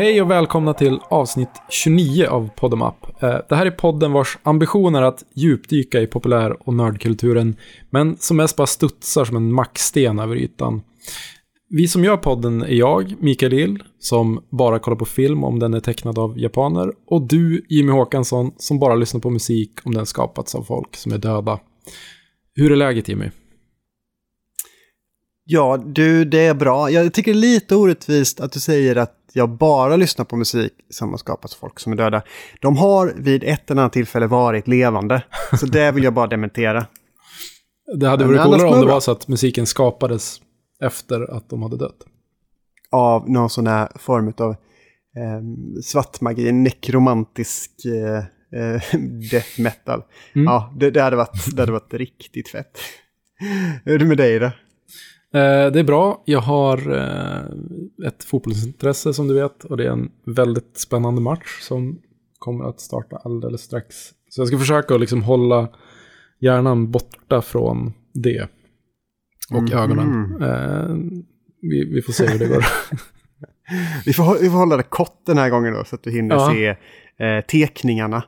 Hej och välkomna till avsnitt 29 av Podemap. Eh, det här är podden vars ambition är att djupdyka i populär och nördkulturen, men som mest bara studsar som en macksten över ytan. Vi som gör podden är jag, Mikael Ill, som bara kollar på film om den är tecknad av japaner, och du, Jimmy Håkansson, som bara lyssnar på musik om den skapats av folk som är döda. Hur är läget Jimmy? Ja, du, det är bra. Jag tycker det är lite orättvist att du säger att jag bara lyssnar på musik som har skapats av folk som är döda. De har vid ett eller annat tillfälle varit levande. Så det vill jag bara dementera. Det hade varit coolare om det var så att musiken skapades efter att de hade dött. Av någon sån här form av eh, svartmagi, nekromantisk eh, eh, death metal. Mm. Ja, det, det, hade varit, det hade varit riktigt fett. Hur är det med dig då? Eh, det är bra. Jag har eh, ett fotbollsintresse som du vet. Och det är en väldigt spännande match som kommer att starta alldeles strax. Så jag ska försöka att liksom hålla hjärnan borta från det. Och Mhm. ögonen. Eh, vi, vi får se hur det går. Vi får, vi får hålla det kort den här gången då, så att du hinner Ja. se eh, tekningarna.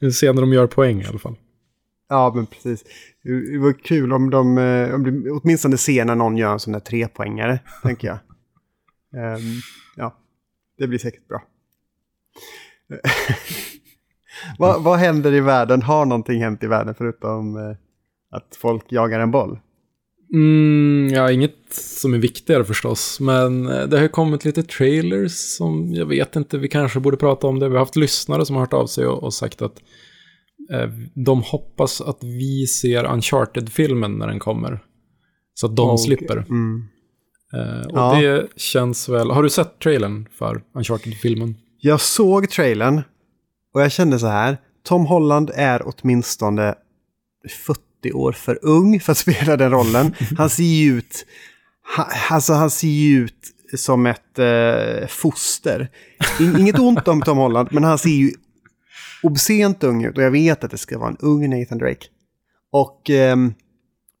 Vi se när de gör poäng i alla fall. Ja, men precis. Det var kul om de, eh, om du åtminstone ser när någon gör en sån där trepoängare, tänker jag. Ehm, ja, det blir säkert bra. vad, vad händer i världen? Har någonting hänt i världen förutom eh, att folk jagar en boll? Mm, ja, inget som är viktigare förstås. Men eh, det har kommit lite trailers som jag vet inte, vi kanske borde prata om det. Vi har haft lyssnare som har hört av sig och, och sagt att de hoppas att vi ser Uncharted-filmen när den kommer. Så att de Okej. slipper. Mm. Eh, och Ja. det känns väl... Har du sett trailern för Uncharted-filmen? Jag såg trailern och jag kände så här. Tom Holland är åtminstone 40 år för ung för att spela den rollen. Han ser ju ut, ha, alltså han ser ju ut som ett eh, foster. In, inget ont om Tom Holland, men han ser ju obscent ung ut och jag vet att det ska vara en ung Nathan Drake. Och ehm,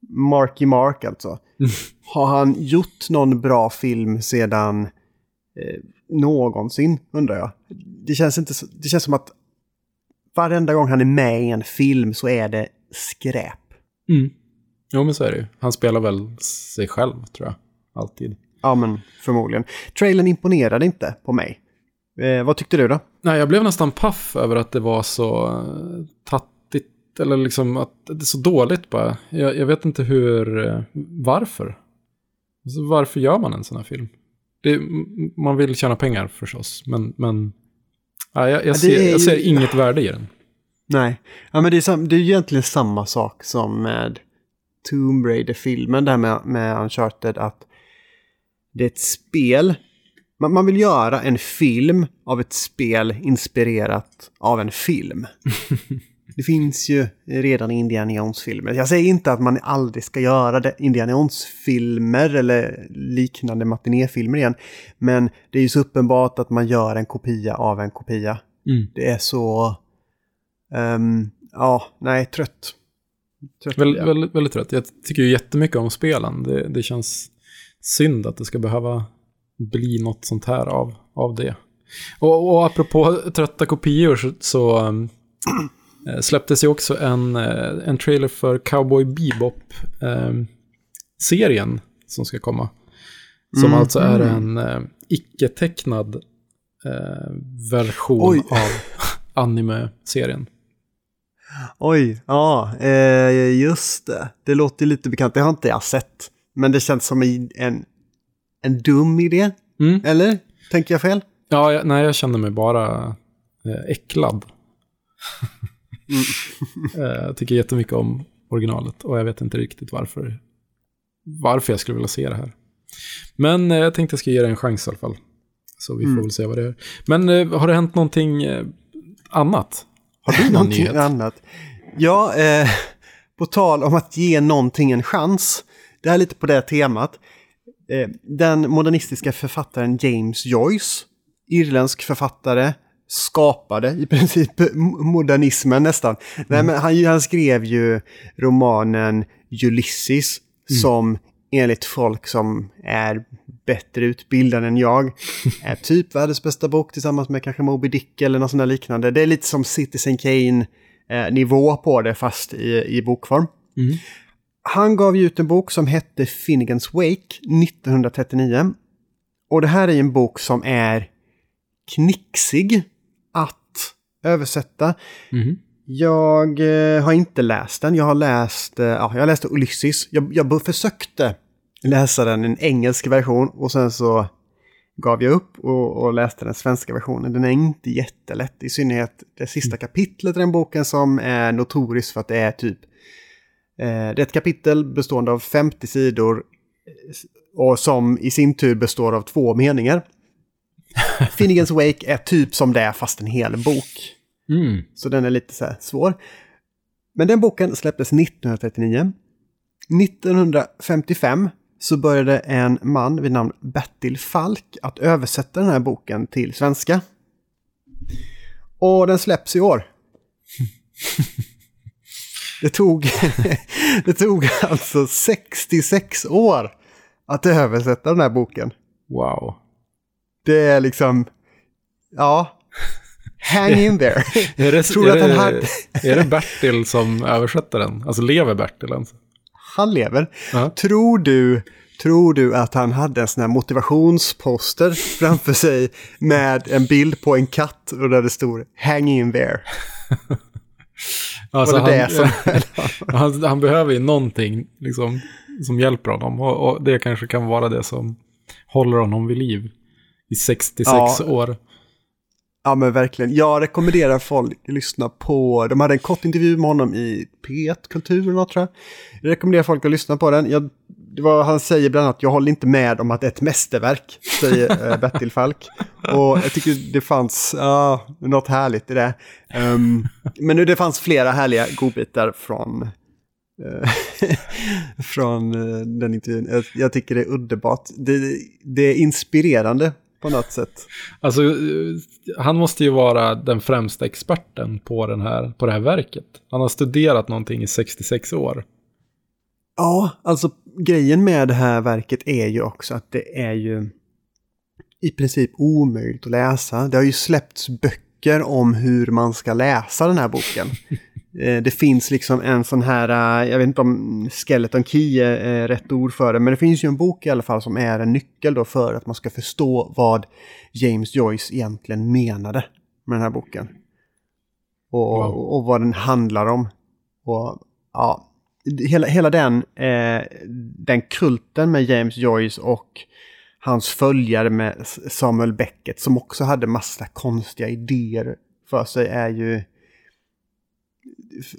Marky Mark alltså. Har han gjort någon bra film sedan eh, någonsin, undrar jag. Det känns, inte så, det känns som att varenda gång han är med i en film så är det skräp. Mm. Jo, men så är det ju. Han spelar väl sig själv, tror jag. Alltid. Ja, men förmodligen. Trailern imponerade inte på mig. Eh, vad tyckte du då? Nej, jag blev nästan paff över att det var så eh, tattigt, eller liksom att det är så dåligt bara. Jag, jag vet inte hur, eh, varför. Alltså, varför gör man en sån här film? Det, man vill tjäna pengar förstås, men, men ja, jag, jag, ser, ju- jag ser inget värde i den. Nej, ja, men det, är sam- det är egentligen samma sak som med Tomb Raider-filmen, det här med, med Uncharted, att det är ett spel. Man, man vill göra en film av ett spel inspirerat av en film. det finns ju redan Indiana Jones-filmer. Jag säger inte att man aldrig ska göra det, Indiana Jones-filmer eller liknande matinéfilmer igen. Men det är ju så uppenbart att man gör en kopia av en kopia. Mm. Det är så... ehm, ja, nej, trött. trött Väl, väldigt, väldigt rätt. Jag tycker ju jättemycket om spelen. Det, det känns synd att det ska behöva bli något sånt här av, av det. Och, och apropå trötta kopior så, så eh, släpptes ju också en, eh, en trailer för Cowboy Bebop-serien som ska komma. Som Mm, alltså är mm. en eh, icke-tecknad eh, version Oj. av anime-serien. Oj, ja, eh, just det. Det låter lite bekant. Det har inte jag sett. Men det känns som en, en, dum idé. Mm. Eller? Tänker jag fel? Ja, jag, nej, jag känner mig bara eh, äcklad. Eh, jag tycker jättemycket om originalet och jag vet inte riktigt varför, varför jag skulle vilja se det här. Men eh, jag tänkte jag ska ge det en chans i alla fall. Så vi får Mm. väl se vad det är. Men eh, har det hänt någonting eh, annat? Har du någon Någonting nyhet? annat. Ja, eh, på tal om att ge någonting en chans. Det här är lite på det temat. Eh, den modernistiska författaren James Joyce, irländsk författare, skapade i princip modernismen nästan. Nej, men han, han skrev ju romanen Ulysses som enligt folk som är bättre utbildad än jag. Är typ världens bästa bok tillsammans med kanske Moby Dick eller något sånt där liknande. Det är lite som Citizen Kane-nivå på det fast i, i bokform. Mm. Han gav ju ut en bok som hette Finnegans Wake 1939. Och det här är en bok som är knixig att översätta. Mm. Jag eh, har inte läst den. Jag har läst, eh, ja, jag läste Ulysses. Jag, jag försökte läsa den i en engelsk version och sen så gav jag upp och, och, läste den svenska versionen. Den är inte jättelätt, i synnerhet det sista Mm. kapitlet i den boken som är notoriskt för att det är typ... Eh, det är ett kapitel bestående av 50 sidor eh, och som i sin tur består av två meningar. Finnegans Wake är typ som det är fast en hel bok. Mm. Så den är lite så svår. Men den boken släpptes 1939. 1955 så började en man vid namn Bertil Falk att översätta den här boken till svenska. Och den släpps i år. Det tog, det tog alltså 66 år att översätta den här boken. Wow. Det är liksom, ja, hang in there. Är det, Tror är, att han hade- är det Bertil som översätter den? Alltså lever Bertil ens? Han lever. Ja. Tror du, tror du att han hade en sån här motivationsposter framför sig med en bild på en katt och där det stod “Hang in there”? Alltså, som... han, han behöver ju någonting liksom, som hjälper honom. Och, och det kanske kan vara det som håller honom vid liv i 66 Ja. år. ja men verkligen. Jag rekommenderar folk att lyssna på, de hade en kort intervju med honom i P1 Kultur eller något tror jag. Jag rekommenderar folk att lyssna på den. Jag, det var, han säger bland annat, jag håller inte med om att det är ett mästerverk, säger uh, Bertil Falk. Och jag tycker det fanns ja, något härligt i det. Ehm, men nu det fanns flera härliga godbitar från, eh, från eh, den intervjun. Jag, jag tycker det är underbart. Det, det är inspirerande på något sätt. Alltså, eh, han måste ju vara den främsta experten på, den här, på det här verket. Han har studerat någonting i 66 år. Ja, alltså grejen med det här verket är ju också att det är ju i princip omöjligt att läsa. Det har ju släppts böcker om hur man ska läsa den här boken. Eh, Det finns liksom en sån här, eh, jag vet inte om skeleton key är rätt ord för det, men det finns ju en bok i alla fall som är en nyckel då för att man ska förstå vad James Joyce egentligen menade med den här boken. Och, Wow. och, och vad den handlar om. Och ja, hela, hela den, eh, den kulten med James Joyce och hans följare med Samuel Beckett som också hade massa konstiga idéer för sig är ju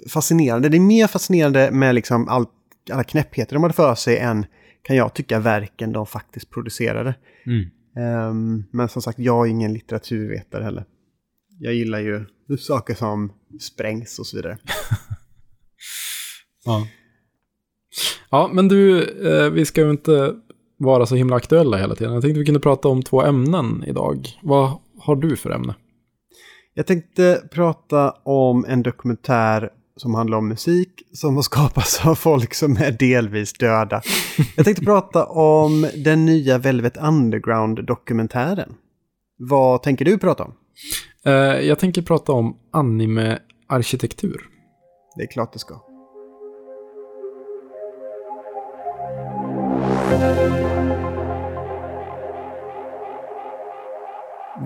fascinerande. Det är mer fascinerande med liksom all, alla knäppheter de hade för sig än, kan jag tycka, verken de faktiskt producerade. Mm. Ehm, men som sagt, jag är ingen litteraturvetare heller. Jag gillar ju saker som sprängs och så vidare. Ja. Ja, men du, eh, vi ska ju inte vara så himla aktuella hela tiden. Jag tänkte vi kunde prata om två ämnen idag. Vad har du för ämne? Jag tänkte prata om en dokumentär som handlar om musik som har skapats av folk som är delvis döda. Jag tänkte prata om den nya Velvet Underground-dokumentären. Vad tänker du prata om? Eh, jag tänker prata om anime-arkitektur. Det är klart det ska.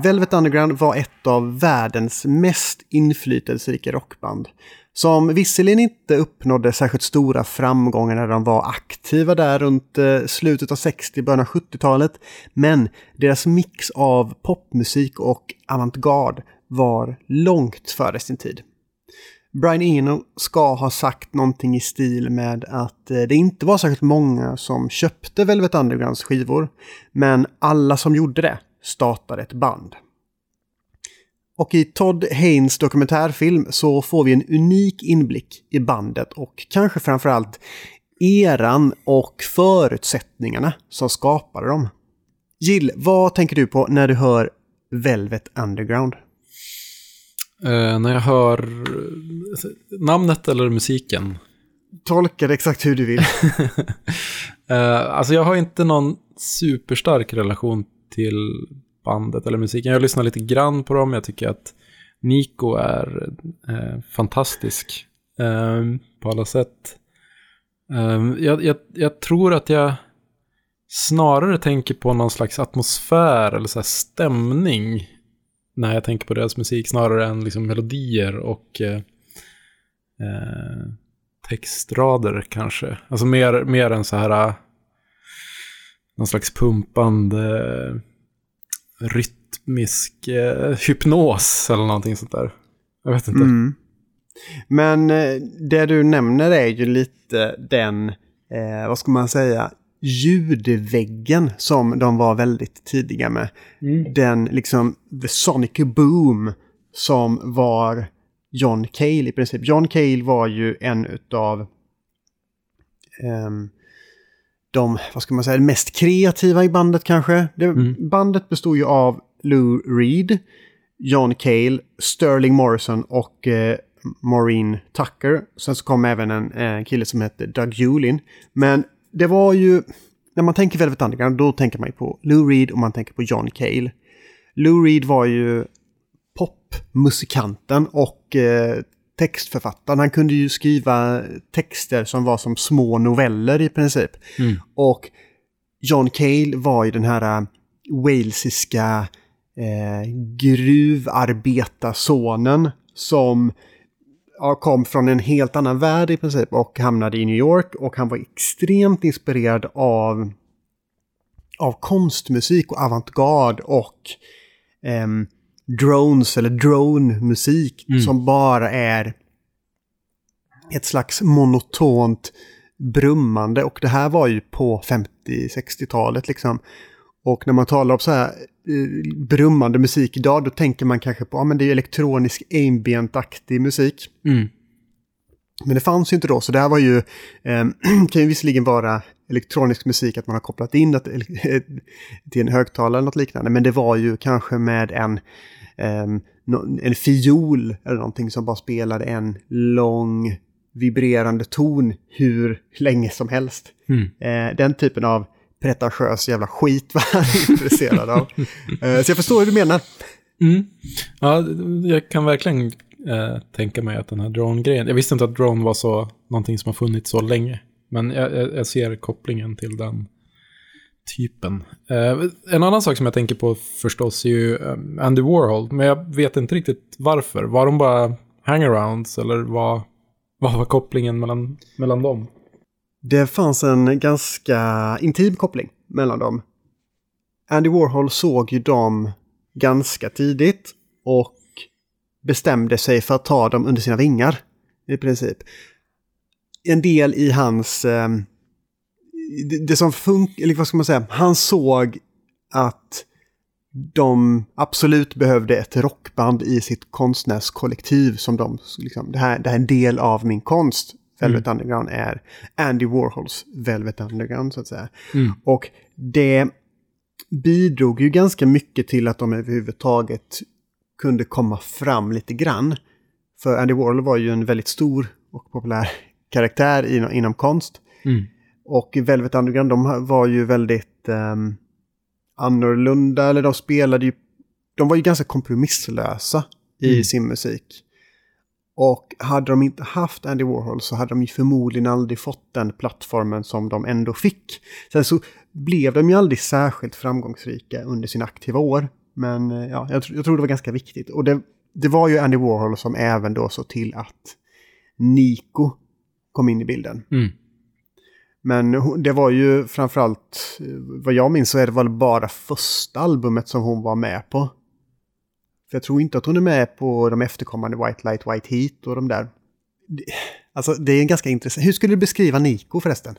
Velvet Underground var ett av världens mest inflytelserika rockband. Som visserligen inte uppnådde särskilt stora framgångar när de var aktiva där runt eh, slutet av 60 början av 70-talet. Men deras mix av popmusik och avantgarde var långt före sin tid. Brian Eno ska ha sagt någonting i stil med att eh, det inte var särskilt många som köpte Velvet Undergrounds skivor, men alla som gjorde det startade ett band. Och i Todd Haynes dokumentärfilm så får vi en unik inblick i bandet och kanske framförallt eran och förutsättningarna som skapade dem. Jill, vad tänker du på när du hör Velvet Underground? Eh, när jag hör eh, namnet eller musiken. Tolka det exakt hur du vill. Uh, alltså jag har inte någon superstark relation till bandet eller musiken. Jag lyssnar lite grann på dem. Jag tycker att Nico är uh, fantastisk uh, på alla sätt. Jag, jag, jag, tror att jag snarare tänker på någon slags atmosfär eller så stämning när jag tänker på deras musik snarare än liksom melodier och eh, eh textrader kanske. Alltså mer, mer än så här eh, någon slags pumpande eh, rytmisk eh, hypnos eller någonting sånt där. Jag vet inte. Mm. Men det du nämner är ju lite den, vad ska man säga, ljudväggen som de var väldigt tidiga med. Mm. Den liksom, the sonic boom som var John Cale i princip. John Cale var ju en utav um, de, vad ska man säga, mest kreativa i bandet kanske. Det, mm. Bandet bestod ju av Lou Reed, John Cale, Sterling Morrison och eh, Maureen Tucker. Sen så kom även en, en kille som hette Doug Julin. Men det var ju, när man tänker Velvet Underground, då tänker man ju på Lou Reed och man tänker på John Cale. Lou Reed var ju popmusikanten och eh, textförfattaren. Han kunde ju skriva texter som var som små noveller i princip. Mm. Och John Cale var ju den här uh, walesiska eh, gruvarbetarsonen som kom från en helt annan värld i princip och hamnade i New York och han var extremt inspirerad av, av konstmusik och avantgarde och eh, drones eller drone-musik mm. som bara är ett slags monotont brummande och det här var ju på 50-60-talet liksom. Och när man talar om så här brummande musik idag, då tänker man kanske på, ja men det är elektronisk ambient-aktig musik. Mm. Men det fanns ju inte då, så det här var ju, eh, kan ju visserligen vara elektronisk musik, att man har kopplat in det till en högtalare eller något liknande, men det var ju kanske med en, eh, en fiol eller någonting som bara spelade en lång vibrerande ton hur länge som helst. Mm. Eh, den typen av pretentiös jävla skit var han intresserad av. Eh, så jag förstår hur du menar. Mm. Ja, jag kan verkligen eh, tänka mig att den här drone-grejen, jag visste inte att drone var så, någonting som har funnits så länge. Men jag, jag ser kopplingen till den typen. Eh, en annan sak som jag tänker på förstås är ju eh, Andy Warhol, men jag vet inte riktigt varför. Var de bara hangarounds eller vad, vad var kopplingen mellan, mellan dem? Det fanns en ganska intim koppling mellan dem. Andy Warhol såg ju dem ganska tidigt och bestämde sig för att ta dem under sina vingar. I princip. En del i hans... Eh, det, det, som funkar, eller vad ska man säga, han såg att de absolut behövde ett rockband i sitt konstnärskollektiv som de, liksom, det här, det här är en del av min konst. Velvet mm. Underground är Andy Warhols Velvet Underground så att säga. Mm. Och det bidrog ju ganska mycket till att de överhuvudtaget kunde komma fram lite grann. För Andy Warhol var ju en väldigt stor och populär karaktär inom, inom konst. Mm. Och Velvet Underground, de var ju väldigt um, annorlunda, eller de spelade ju... De var ju ganska kompromisslösa i mm. sin musik. Och hade de inte haft Andy Warhol så hade de ju förmodligen aldrig fått den plattformen som de ändå fick. Sen så blev de ju aldrig särskilt framgångsrika under sina aktiva år. Men eh, ja, jag, jag tror det var ganska viktigt. Och det, det var ju Andy Warhol som även då såg till att Nico kom in i bilden. Mm. Men det var ju framförallt, eh, vad jag minns så är det väl bara första albumet som hon var med på. För jag tror inte att hon är med på de efterkommande White Light, White Heat och de där. Alltså det är en ganska intressant. Hur skulle du beskriva Nico förresten?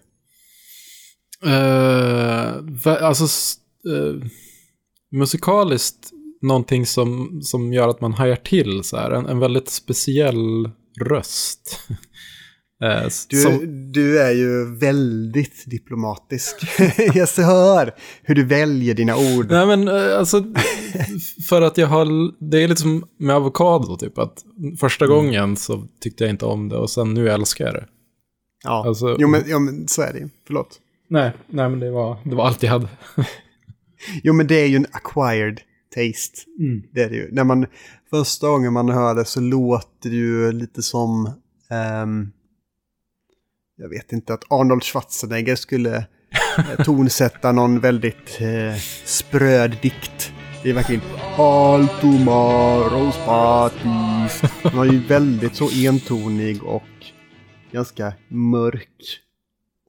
Uh, alltså uh, musikaliskt någonting som, som gör att man hajar till så här. En, en väldigt speciell röst. Eh, du, som... du, är ju väldigt diplomatisk. jag hör hur du väljer dina ord. Nej men eh, alltså, för att jag har, det är lite som med avokado typ. Att första mm. gången så tyckte jag inte om det och sen nu älskar jag det. Ja, alltså, jo, men, ja men så är det ju. Förlåt. Nej, nej men det var, det var allt jag hade. Jo, men det är ju en acquired taste. Mm. Det är det ju. När man, första gången man hör det så låter det ju lite som... ehm, jag vet inte, att Arnold Schwarzenegger skulle eh, tonsätta någon väldigt eh, spröd dikt. Det är verkligen All tomorrow's parties. Han är ju väldigt så entonig och ganska mörk.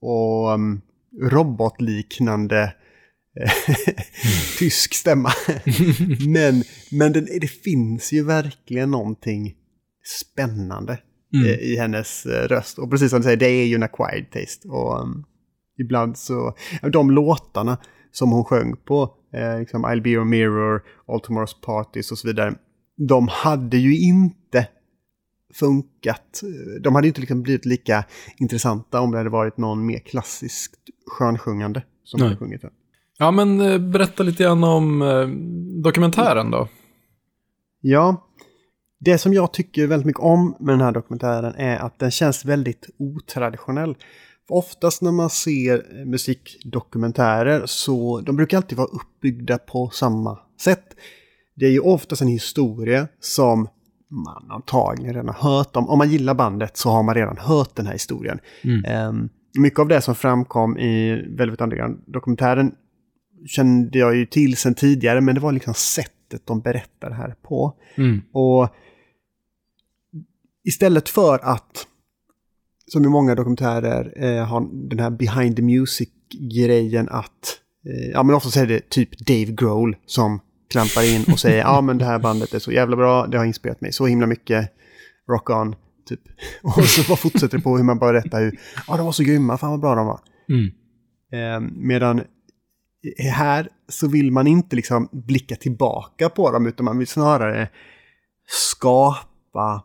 Och um, robotliknande eh, tysk stämma. men men den, det finns ju verkligen någonting spännande Mm. eh, i hennes eh, röst. Och precis som du säger, det är ju en acquired taste. Och um, ibland så, de låtarna som hon sjöng på, eh, liksom I'll be your mirror, All tomorrow's parties och så vidare, de hade ju inte funkat. De hade ju inte liksom blivit lika intressanta om det hade varit någon mer klassiskt skönsjungande som Nej. hade sjungit den. Ja, men eh, berätta lite grann om eh, dokumentären då. Ja, det som jag tycker väldigt mycket om med den här dokumentären är att den känns väldigt otraditionell. Oftast när man ser musikdokumentärer så de brukar alltid vara uppbyggda på samma sätt. Det är ju oftast en historia som man antagligen redan har hört om. Om man gillar bandet så har man redan hört den här historien. Mm. Ehm, mycket av det som framkom i Velvet Underground-dokumentären kände jag ju till sedan tidigare, men det var liksom sättet de berättar här på. Mm. Och istället för att, som i många dokumentärer, eh, ha den här behind the music-grejen att, eh, ja men ofta så är det typ Dave Grohl som klampar in och säger ja men det här bandet är så jävla bra, det har inspirerat mig så himla mycket, rock on, typ. Och så bara fortsätter det på hur man bara berättar hur, ja de var så grymma, fan vad bra de var. Mm. Eh, medan här så vill man inte liksom blicka tillbaka på dem utan man vill snarare skapa,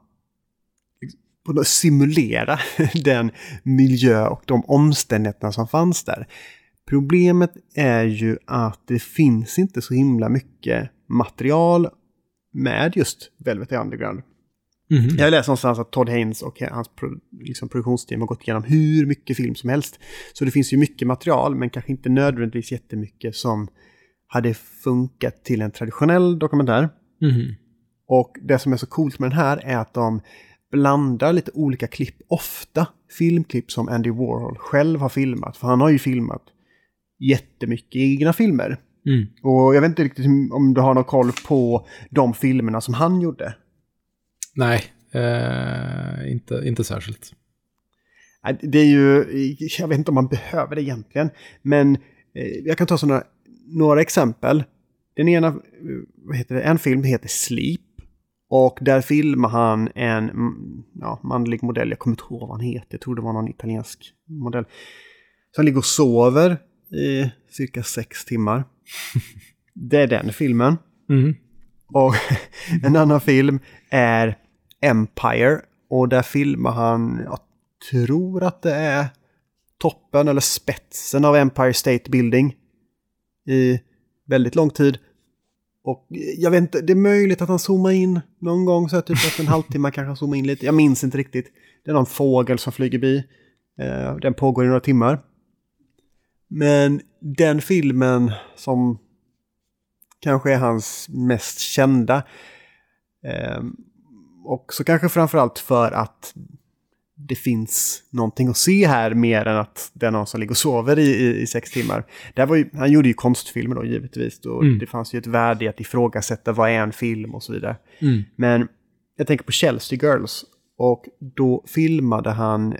på simulera den miljö och de omständigheterna som fanns där. Problemet är ju att det finns inte så himla mycket material med just Velvet Underground. Mhm. Jag har läst någonstans att Todd Haynes och hans pro, liksom produktionsteam har gått igenom hur mycket film som helst. Så det finns ju mycket material, men kanske inte nödvändigtvis jättemycket som hade funkat till en traditionell dokumentär. Mhm. Och det som är så coolt med den här är att de blandar lite olika klipp, ofta filmklipp som Andy Warhol själv har filmat. För han har ju filmat jättemycket egna filmer. Mm. Och jag vet inte riktigt om du har någon koll på de filmerna som han gjorde. Nej, eh, inte, inte särskilt. Det är ju, jag vet inte om man behöver det egentligen, men eh, jag kan ta sådana, några exempel. Den ena, eh, vad heter det, en film heter Sleep. Och där filmar han en ja, manlig modell, jag kommer inte ihåg vad han heter, jag tror det var någon italiensk modell. Så han ligger och sover i cirka sex timmar. Det är den filmen. Mm. Och en annan film är Empire. Och där filmar han, jag tror att det är toppen eller spetsen av Empire State Building. I väldigt lång tid. Och eh, jag vet inte, det är möjligt att han zoomar in någon gång så här, typ efter en halvtimme kanske han zoomar in lite. Jag minns inte riktigt. Det är någon fågel som flyger bi. Eh, Den pågår i några timmar. Men den filmen som kanske är hans mest kända. Eh, och så kanske framförallt för att det finns någonting att se här mer än att det är någon som ligger och sover i, i, i sex timmar. Det var ju, han gjorde ju konstfilmer då givetvis och Mm. det fanns ju ett värde i att ifrågasätta vad är en film och så vidare. Mm. Men jag tänker på Chelsea Girls och då filmade han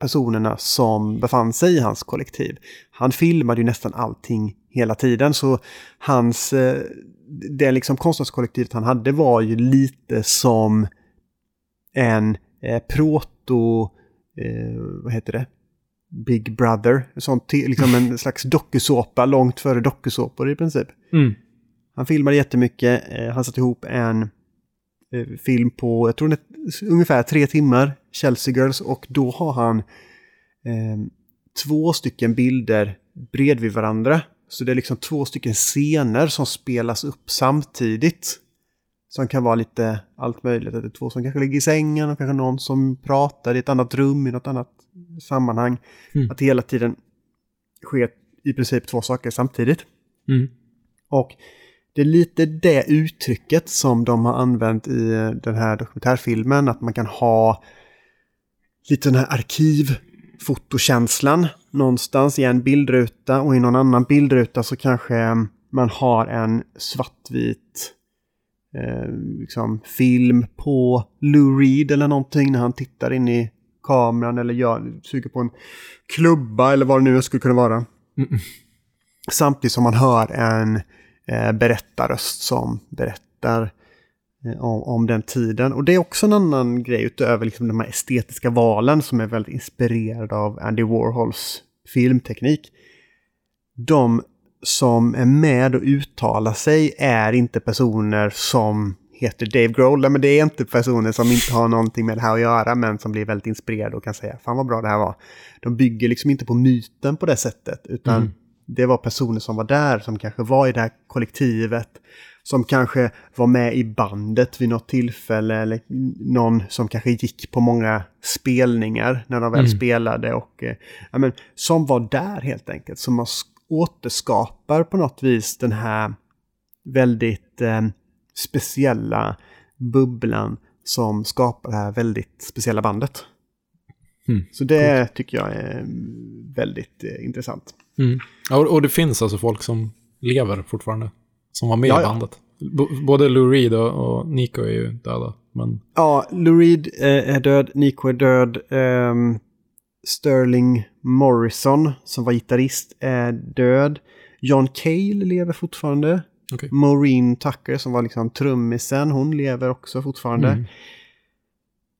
personerna som befann sig i hans kollektiv. Han filmade ju nästan allting hela tiden så hans, eh, det liksom konstnärskollektivet han hade var ju lite som en eh, proto, eh, vad heter det? Big Brother, sånt, liksom en slags dokusåpa långt före dokusåpor i princip. Mm. Han filmade jättemycket. Eh, han satte ihop en eh, film på, jag tror det är ungefär tre timmar, Chelsea Girls. Och då har han eh, två stycken bilder bredvid varandra. Så det är liksom två stycken scener som spelas upp samtidigt. Som kan vara lite allt möjligt. Det är två som kanske ligger i sängen och kanske någon som pratar i ett annat rum i något annat sammanhang. Mm. Att hela tiden sker i princip två saker samtidigt. Mm. Och det är lite det uttrycket som de har använt i den här dokumentärfilmen, att man kan ha lite den här arkivfotokänslan någonstans i en bildruta och i någon annan bildruta så kanske man har en svartvit eh, liksom film på Lou Reed eller någonting när han tittar in i kameran eller gör, suger på en klubba eller vad det nu skulle kunna vara. Mm. Samtidigt som man hör en eh, berättarröst som berättar eh, om, om, den tiden. Och det är också en annan grej utöver liksom de här estetiska valen som är väldigt inspirerad av Andy Warhols filmteknik. De som är med och uttalar sig är inte personer som heter Dave Grohl. Men det är inte personer som inte har någonting med det här att göra men som blir väldigt inspirerade och kan säga fan vad bra det här var. De bygger liksom inte på myten på det sättet utan mm. det var personer som var där, som kanske var i det här kollektivet, som kanske var med i bandet vid något tillfälle eller någon som kanske gick på många spelningar när de väl mm. spelade och eh, ja, men, som var där helt enkelt. Som har återskapar på något vis den här väldigt eh, speciella bubblan som skapar det här väldigt speciella bandet. Mm. Så det cool. tycker jag är väldigt eh, intressant. Mm. Och, och, det finns alltså folk som lever fortfarande, som var med ja, i bandet. B både Lou Reed och, och, Nico är ju döda. Men... Ja, Lou Reed eh, är död, Nico är död. Um, Sterling Morrison, som var gitarrist, är död. John Cale lever fortfarande. Okay. Maureen Tucker, som var liksom trummisen, hon lever också fortfarande. Mm.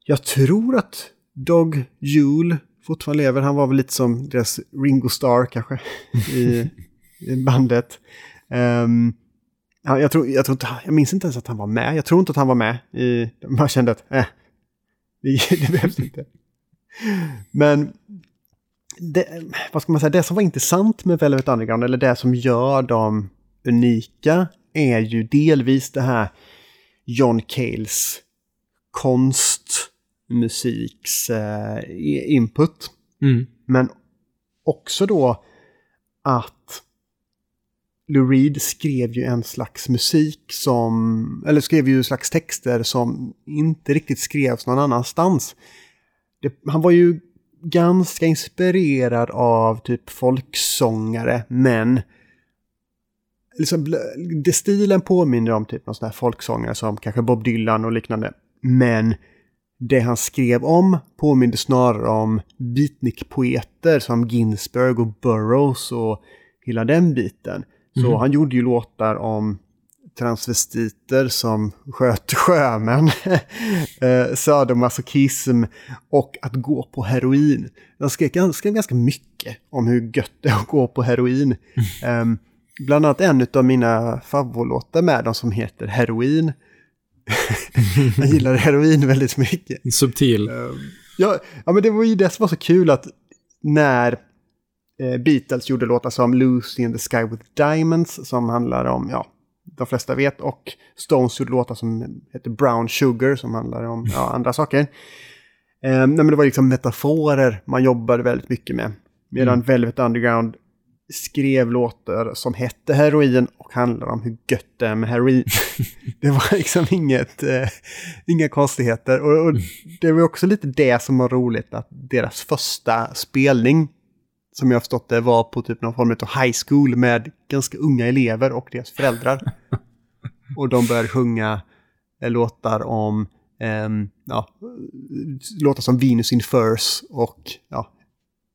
Jag tror att Dog Jule fortfarande lever. Han var väl lite som deras Ringo Starr kanske i, i bandet. Um, ja, jag, tror, jag, tror inte, jag minns inte ens att han var med. Jag tror inte att han var med. I, man kände att äh, det, det behövs inte. Men det, vad ska man säga, det som var intressant med Velvet Underground, eller det som gör dem unika, är ju delvis det här John Cales konstmusiks eh, input. Mm. Men också då att Lou Reed skrev ju en slags musik som, eller skrev ju en slags texter som inte riktigt skrevs någon annanstans det, han var ju ganska inspirerad av typ folksångare, men liksom, det stilen påminner om typ någon sån här folksångare som kanske Bob Dylan och liknande. Men det han skrev om påminner snarare om beatnik-poeter som Ginsberg och Burroughs och hela den biten. Så mm. han gjorde ju låtar om transvestiter som sköt sjömän, eh, sadomasochism och att gå på heroin. De skrev ganska, ganska mycket om hur gött det är att gå på heroin. Um, bland annat en av mina favoritlåtar med dem som heter Heroin. jag gillar heroin väldigt mycket. Subtil. Um, ja, ja, men det var ju det som var så kul att när eh, Beatles gjorde låtar som Lucy in the Sky with Diamonds som handlar om, ja, de flesta vet. Och Stones gjorde låtar som heter Brown Sugar som handlar om ja, andra saker. Eh, men det var liksom metaforer man jobbade väldigt mycket med. Medan mm. Velvet Underground skrev låtar som hette heroin och handlar om hur gött det är med heroin. det var liksom inget, eh, inga konstigheter. Och, och, det var också lite det som var roligt, att deras första spelning som jag har förstått det, var på typ någon form av high school med ganska unga elever och deras föräldrar. och de började sjunga eh, låtar om, eh, ja, låtar som Venus in Furs och ja,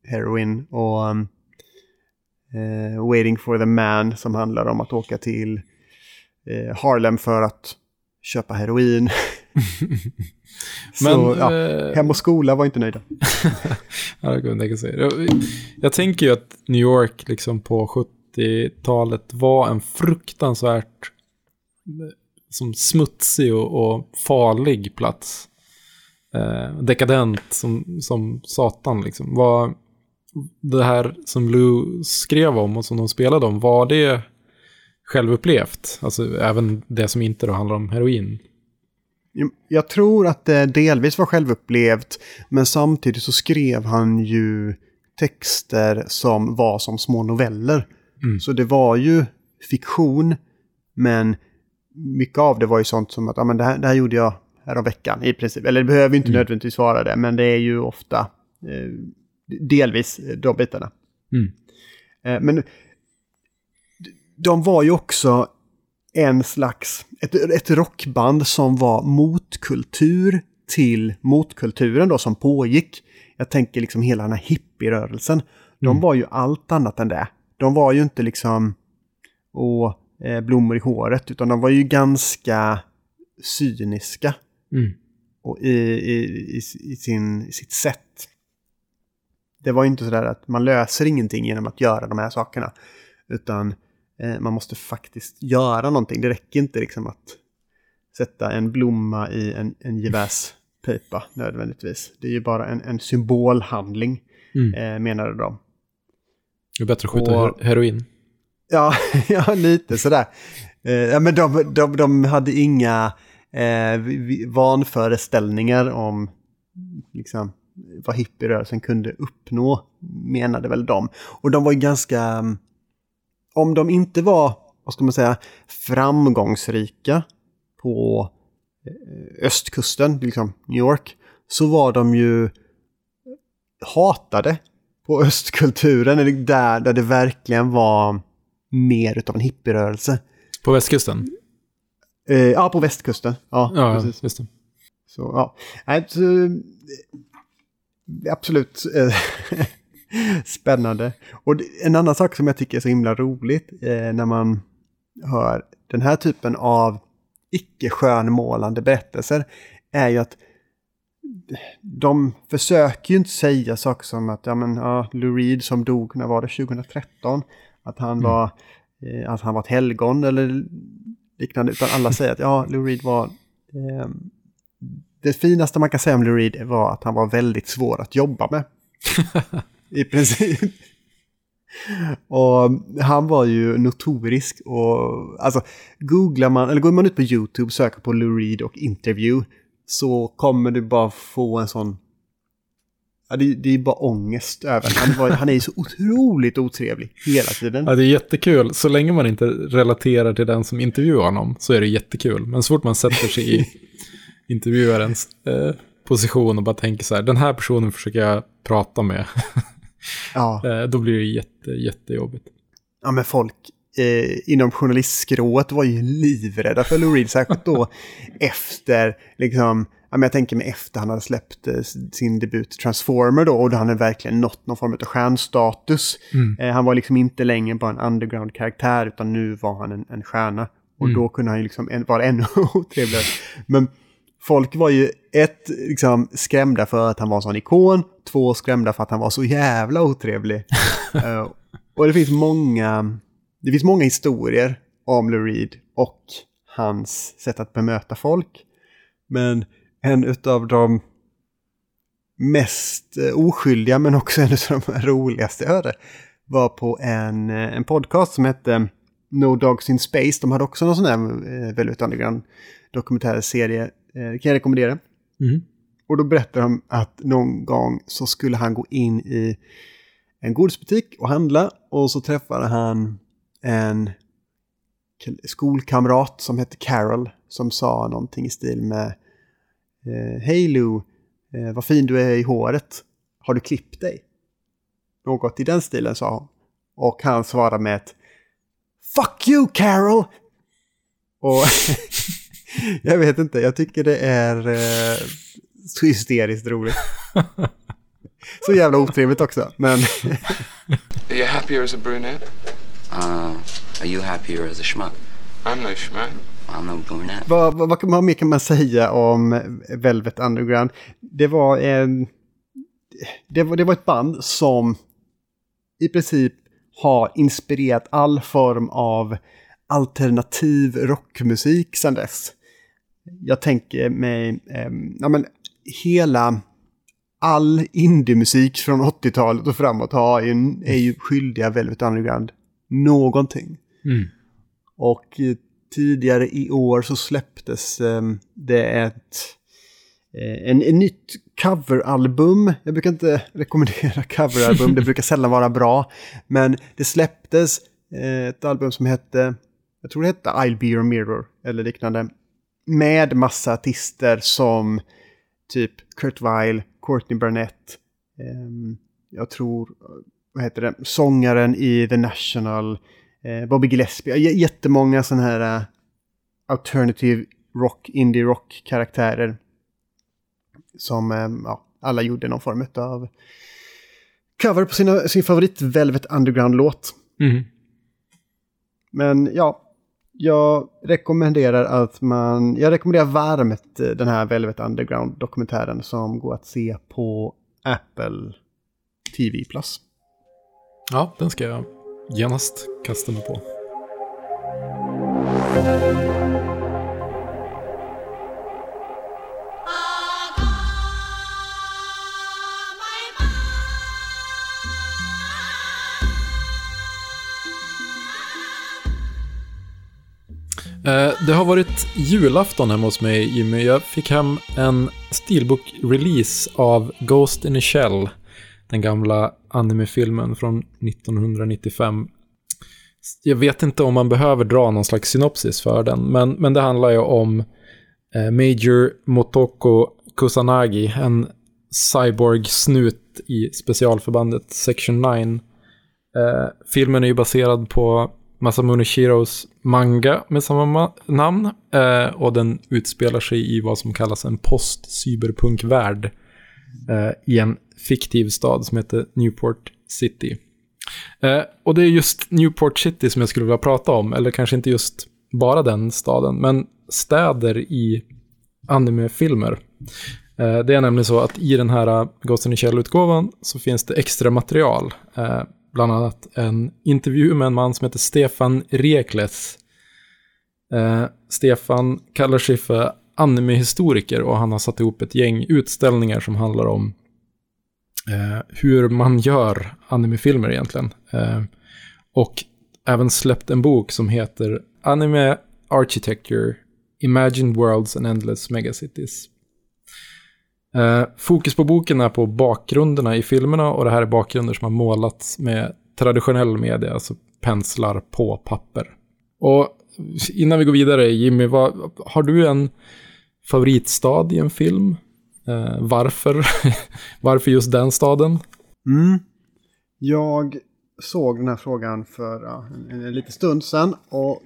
Heroin och um, eh, Waiting for the Man som handlar om att åka till eh, Harlem för att köpa heroin. Men, så, ja, eh, hem och skola var inte nöjda. ja, det kunde jag, säga. Jag, jag tänker ju att New York liksom på 70-talet var en fruktansvärt som smutsig och, och farlig plats. Eh, dekadent som, som satan liksom. Var det här som Lou skrev om och som de spelade om, var det självupplevt? Alltså även det som inte då handlar om heroin. Jag tror att det delvis var självupplevt, men samtidigt så skrev han ju texter som var som små noveller. Mm. Så det var ju fiktion, men mycket av det var ju sånt som att ja, men det, här, det här gjorde jag veckan i princip. Eller det behöver inte Mm. nödvändigtvis vara det, men det är ju ofta eh, delvis de bitarna. Mm. Eh, men de var ju också en slags, ett, ett rockband som var motkultur till motkulturen då som pågick. Jag tänker liksom hela den här hippierörelsen. De Mm. var ju allt annat än det. De var ju inte liksom och eh, blommor i håret, utan de var ju ganska cyniska Mm. och i, i, i, i, sin, i sitt sätt. Det var ju inte sådär att man löser ingenting genom att göra de här sakerna. Utan man måste faktiskt göra någonting. Det räcker inte liksom att sätta en blomma i en, en gevärspipa nödvändigtvis. Det är ju bara en, en symbolhandling, Mm. eh, menade de. Det är bättre att skjuta Och- her- heroin. Ja, ja lite sådär. Eh, ja, men de, de, de hade inga eh, vanföreställningar om liksom, vad hippierörelsen kunde uppnå, menade väl de. Och de var ju ganska... Om de inte var, vad ska man säga, framgångsrika på eh, östkusten, liksom New York, så var de ju hatade på östkulturen, eller där, där det verkligen var mer utav en hippierörelse. På västkusten? Eh, ja, på västkusten. Ja, Ja, precis. just det. Så, ja. Nej, eh, absolut eh, spännande. Och en annan sak som jag tycker är så himla roligt eh, när man hör den här typen av icke skönmålande berättelser är ju att de försöker ju inte säga saker som att ja, men, ja, Lou Reed som dog, när var det, 2013? Att han, var, eh, att han var ett helgon eller liknande. Utan alla säger att ja, Lou Reed var... Eh, det finaste man kan säga om Lou Reed var att han var väldigt svår att jobba med. I princip. Och han var ju notorisk och alltså googlar man, eller går man ut på YouTube, söker på Lou Reed och interview så kommer du bara få en sån... Ja, det, det är bara ångest över han, var, han är ju så otroligt otrevlig hela tiden. Ja, det är jättekul. Så länge man inte relaterar till den som intervjuar honom så är det jättekul. Men så fort man sätter sig i intervjuarens eh, position och bara tänker så här, den här personen försöker jag prata med, Ja. eh, då blir det jätte, jättejobbigt. ja, men folk eh, inom journalistskrået var ju livrädda för Lou Reed, särskilt då efter, liksom, ja, men jag tänker mig efter han hade släppt eh, sin debut Transformer då, och då han hade verkligen nått någon form av stjärnstatus. Mm. Eh, han var liksom inte längre bara en underground-karaktär, utan nu var han en, en stjärna. Och Mm. då kunde han ju liksom en, vara ännu otrevligare. Men folk var ju ett, liksom, skrämda för att han var en sån ikon, två skrämda för att han var så jävla otrevlig. Eh, och det finns många, det finns många historier om Lou Reed och hans sätt att bemöta folk. Men en av de mest eh, oskyldiga men också en av de roligaste jag hörde var på en, eh, en podcast som hette No Dogs in Space. De hade också någon sån där eh, väldigt underground dokumentärserie. Eh, kan jag rekommendera. Mm. Och då berättar de att någon gång så skulle han gå in i en godisbutik och handla och så träffade han en skolkamrat som hette Carol som sa någonting i stil med eh, Hej Lou, eh, vad fin du är i håret. Har du klippt dig? Något i den stilen sa hon. Och han svarade med ett Fuck you Carol! Och jag vet inte, jag tycker det är eh, så hysteriskt roligt. Så jävla otrevligt också, men Are you happier as a brunette? Uh, are you happier as a schmuck? I'm no schmuck. Vad, vad, vad, vad mer kan man säga om Velvet Underground? Det var en... Det var, det var ett band som i princip har inspirerat all form av alternativ rockmusik sedan dess. Jag tänker mig, eh, ja men hela, all indiemusik från 80-talet och framåt har ju, är ju skyldiga Velvet Underground någonting. Mm. Och eh, tidigare i år så släpptes eh, det ett, eh, en, en nytt coveralbum. Jag brukar inte rekommendera coveralbum, det brukar sällan vara bra. Men det släpptes eh, ett album som hette, jag tror det hette I'll be your mirror eller liknande. Med massa artister som typ Kurt Weill, Courtney Barnett, ehm, jag tror, vad heter det, sångaren i The National, eh, Bobby Gillespie, J- jättemånga sådana här eh, alternative rock, indie rock karaktärer. Som eh, ja, alla gjorde någon form av cover på sina, sin favorit Velvet Underground-låt. Mm. Men ja, jag rekommenderar att man, jag rekommenderar varmt eh, den här Velvet Underground-dokumentären som går att se på Apple TV+. Ja, den ska jag genast kasta mig på. Eh, det har varit julafton hemma hos mig, Jimmy. Jag fick hem en Steelbook-release av Ghost in a Shell. Den gamla animefilmen från 1995. Jag vet inte om man behöver dra någon slags synopsis för den, men, men det handlar ju om eh, Major Motoko Kusanagi, en cyborg-snut i specialförbandet Section 9. Eh, filmen är ju baserad på Masamune Shiros manga med samma ma- namn. Eh, och den utspelar sig i vad som kallas en post-cyberpunk-värld. Eh, I en fiktiv stad som heter Newport City. Eh, och det är just Newport City som jag skulle vilja prata om. Eller kanske inte just bara den staden, men städer i animefilmer. Eh, det är nämligen så att i den här Ghost in the Shell-utgåvan så finns det extra material. Eh, Bland annat en intervju med en man som heter Stefan Rekles. Eh, Stefan kallar sig för animehistoriker och han har satt ihop ett gäng utställningar som handlar om eh, hur man gör animefilmer egentligen. Eh, och även släppt en bok som heter Anime Architecture, Imagined Worlds and Endless Megacities. Eh, fokus på boken är på bakgrunderna i filmerna och det här är bakgrunder som har målats med traditionell media, alltså penslar på papper. Och innan vi går vidare, Jimmy, vad, har du en favoritstad i en film? Eh, varför? varför just den staden? Mm. Jag såg den här frågan för ja, en, en liten stund sedan och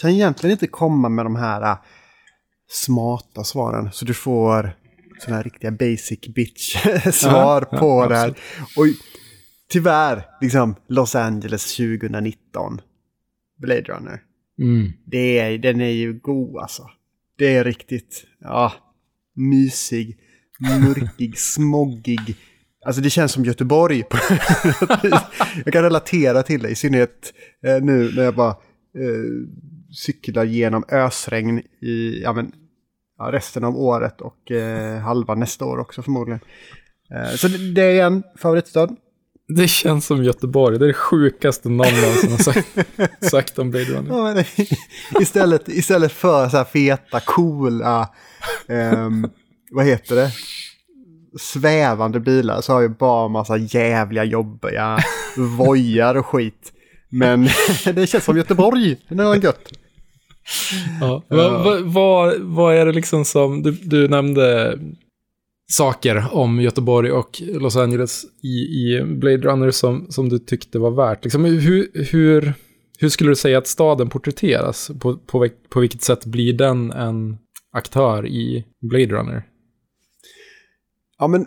kan egentligen inte komma med de här äh, smarta svaren. Så du får sådana här riktiga basic bitch-svar Ja, på ja, det här. Och tyvärr, liksom Los Angeles 2019. Blade Runner. Mm. Det är, den är ju god alltså. Det är riktigt, ja, mysig, mörkig, smoggig. Alltså det känns som Göteborg. på jag kan relatera till det, i synnerhet eh, nu när jag bara eh, cyklar genom ösregn i ja, men, ja, resten av året och eh, halva nästa år också förmodligen. Eh, så det, det är en favoritstad. Det känns som Göteborg. Det är det sjukaste någon någonsin har sagt, sagt om Blade Runner. Ja, men, istället, istället för så här feta, coola, ehm, vad heter det? Svävande bilar så har jag bara massa jävliga jobbiga vojar och skit. Men det känns som Göteborg. Det är gött. Ja. Vad, vad, vad, vad är det liksom som, du, du nämnde saker om Göteborg och Los Angeles i, i Blade Runner som, som du tyckte var värt. Liksom, hur, hur, hur skulle du säga att staden porträtteras? På, på, på vilket sätt blir den en aktör i Blade Runner? Ja, men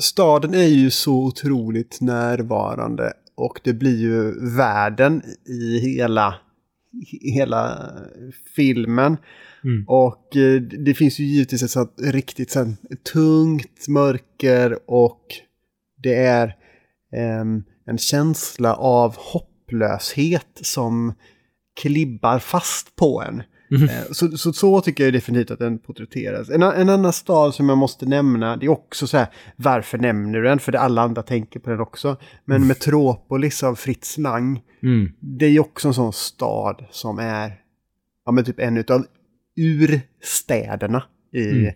staden är ju så otroligt närvarande och det blir ju världen i hela, hela filmen. Mm. Och eh, det finns ju givetvis ett sånt riktigt sånt tungt mörker och det är ehm, en känsla av hopplöshet som klibbar fast på en. Eh, Så, så, så tycker jag definitivt att den porträtteras. En, en annan stad som jag måste nämna, det är också så här, varför nämner du den? För det alla andra tänker på den också. Men Metropolis av Fritz Lang, Mm. det är ju också en sån stad som är ja, men typ en av urstäderna i Mm.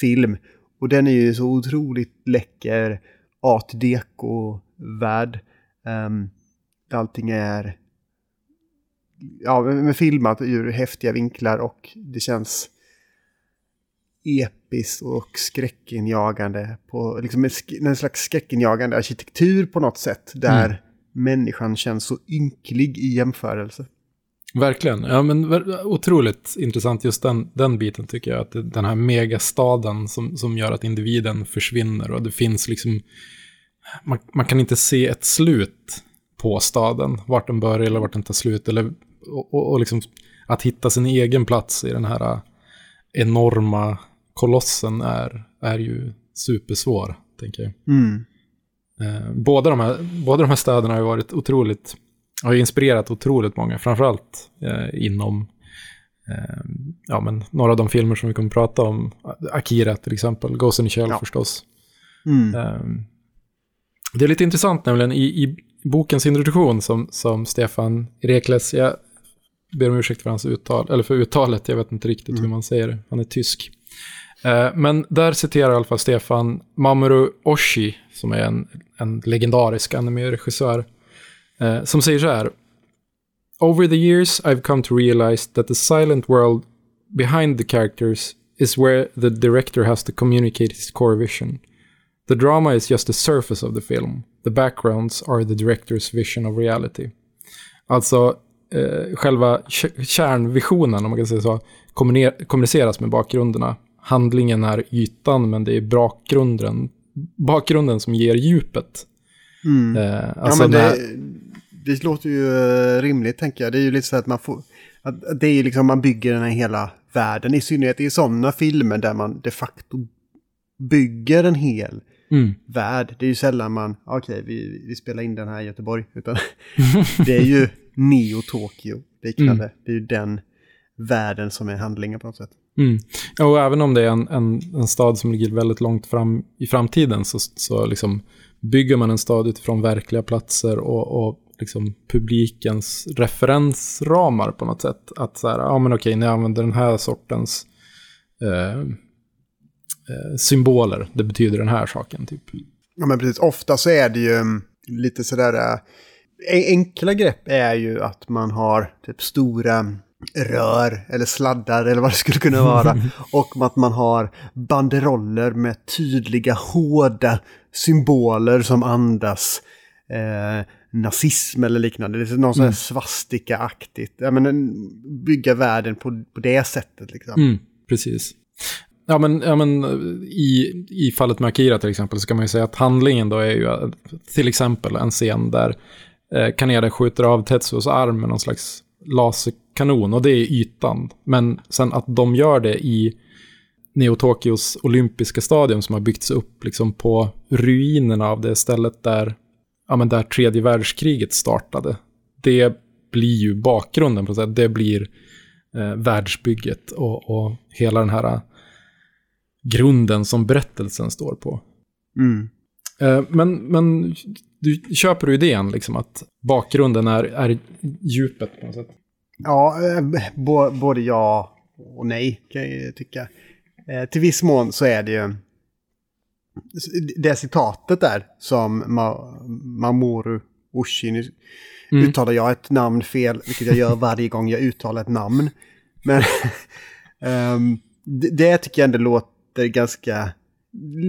film. Och den är ju så otroligt läcker art deco-värld. Um, allting är ja, men filmat ur häftiga vinklar och det känns episkt och skräckinjagande. På, liksom en, en slags skräckinjagande arkitektur på något sätt. Där mm. människan känns så ynklig i jämförelse. Verkligen. Ja, men otroligt intressant just den, den biten tycker jag. Att den här megastaden som, som gör att individen försvinner och det finns liksom... Man, man kan inte se ett slut på staden, vart den börjar eller vart den tar slut. Eller, och, och, och liksom att hitta sin egen plats i den här enorma kolossen är, är ju supersvår, tänker jag. Mm. Eh, båda, de här, båda de här städerna har ju varit otroligt, har ju inspirerat otroligt många, framförallt eh, inom eh, ja, men några av de filmer som vi kommer prata om. Akira till exempel, Ghost in the Shell ja. förstås. Mm. Eh, det är lite intressant nämligen i, i bokens introduktion som, som Stefan Rekles, jag ber om ursäkt för hans uttal, eller för uttalet, jag vet inte riktigt mm. hur man säger det, han är tysk. Eh, men där citerar i alla fall Stefan Mamoru Oshii, som är en, en legendarisk anime-regissör, eh, som säger så här. Over the years I've come to realize that the silent world behind the characters is where the director has to communicate his core vision. The drama is just the surface of the film. The backgrounds are the director's vision of reality. Alltså, eh, själva kärnvisionen, om man kan säga så, kommuniceras med bakgrunderna handlingen är ytan, men det är bakgrunden, bakgrunden som ger djupet. Mm. Eh, alltså ja, men det, det låter ju eh, rimligt, tänker jag. Det är ju lite så att man får... Att det är ju liksom, man bygger den här hela världen, i synnerhet i sådana filmer där man de facto bygger en hel mm. värld. Det är ju sällan man, okej, okay, vi, vi spelar in den här i Göteborg, utan det är ju Neo Tokyo liknande. Mm. Det är ju den världen som är handlingen på något sätt. Mm. Och även om det är en, en, en stad som ligger väldigt långt fram i framtiden så, så liksom bygger man en stad utifrån verkliga platser och, och liksom publikens referensramar på något sätt. Att så här, ja men okej, ni använder den här sortens eh, eh, symboler, det betyder den här saken typ. Ja men precis, ofta så är det ju lite sådär, äh, enkla grepp är ju att man har typ stora rör eller sladdar eller vad det skulle kunna vara. och att man har banderoller med tydliga hårda symboler som andas eh, nazism eller liknande. Det är någon mm. sån svastika-aktigt. Ja, men, bygga världen på, på det sättet liksom. Mm, precis. Ja men, ja, men i, i fallet med Akira till exempel så kan man ju säga att handlingen då är ju till exempel en scen där eh, Kaneda skjuter av Tetsuos arm med någon slags laserkanon och det är ytan. Men sen att de gör det i Neo-Tokyos olympiska stadion som har byggts upp liksom på ruinerna av det stället där, ja, men där tredje världskriget startade. Det blir ju bakgrunden på något sätt. Det blir eh, världsbygget och, och hela den här eh, grunden som berättelsen står på. Mm. Eh, men, men du köper du idén liksom att bakgrunden är, är djupet på något sätt? Ja, eh, både ja och nej kan jag tycka. Eh, till viss mån så är det ju det citatet där som Ma Mamoru Oshii, nu mm. uttalar jag ett namn fel, vilket jag gör varje gång jag uttalar ett namn. Men um, det, det tycker jag ändå låter ganska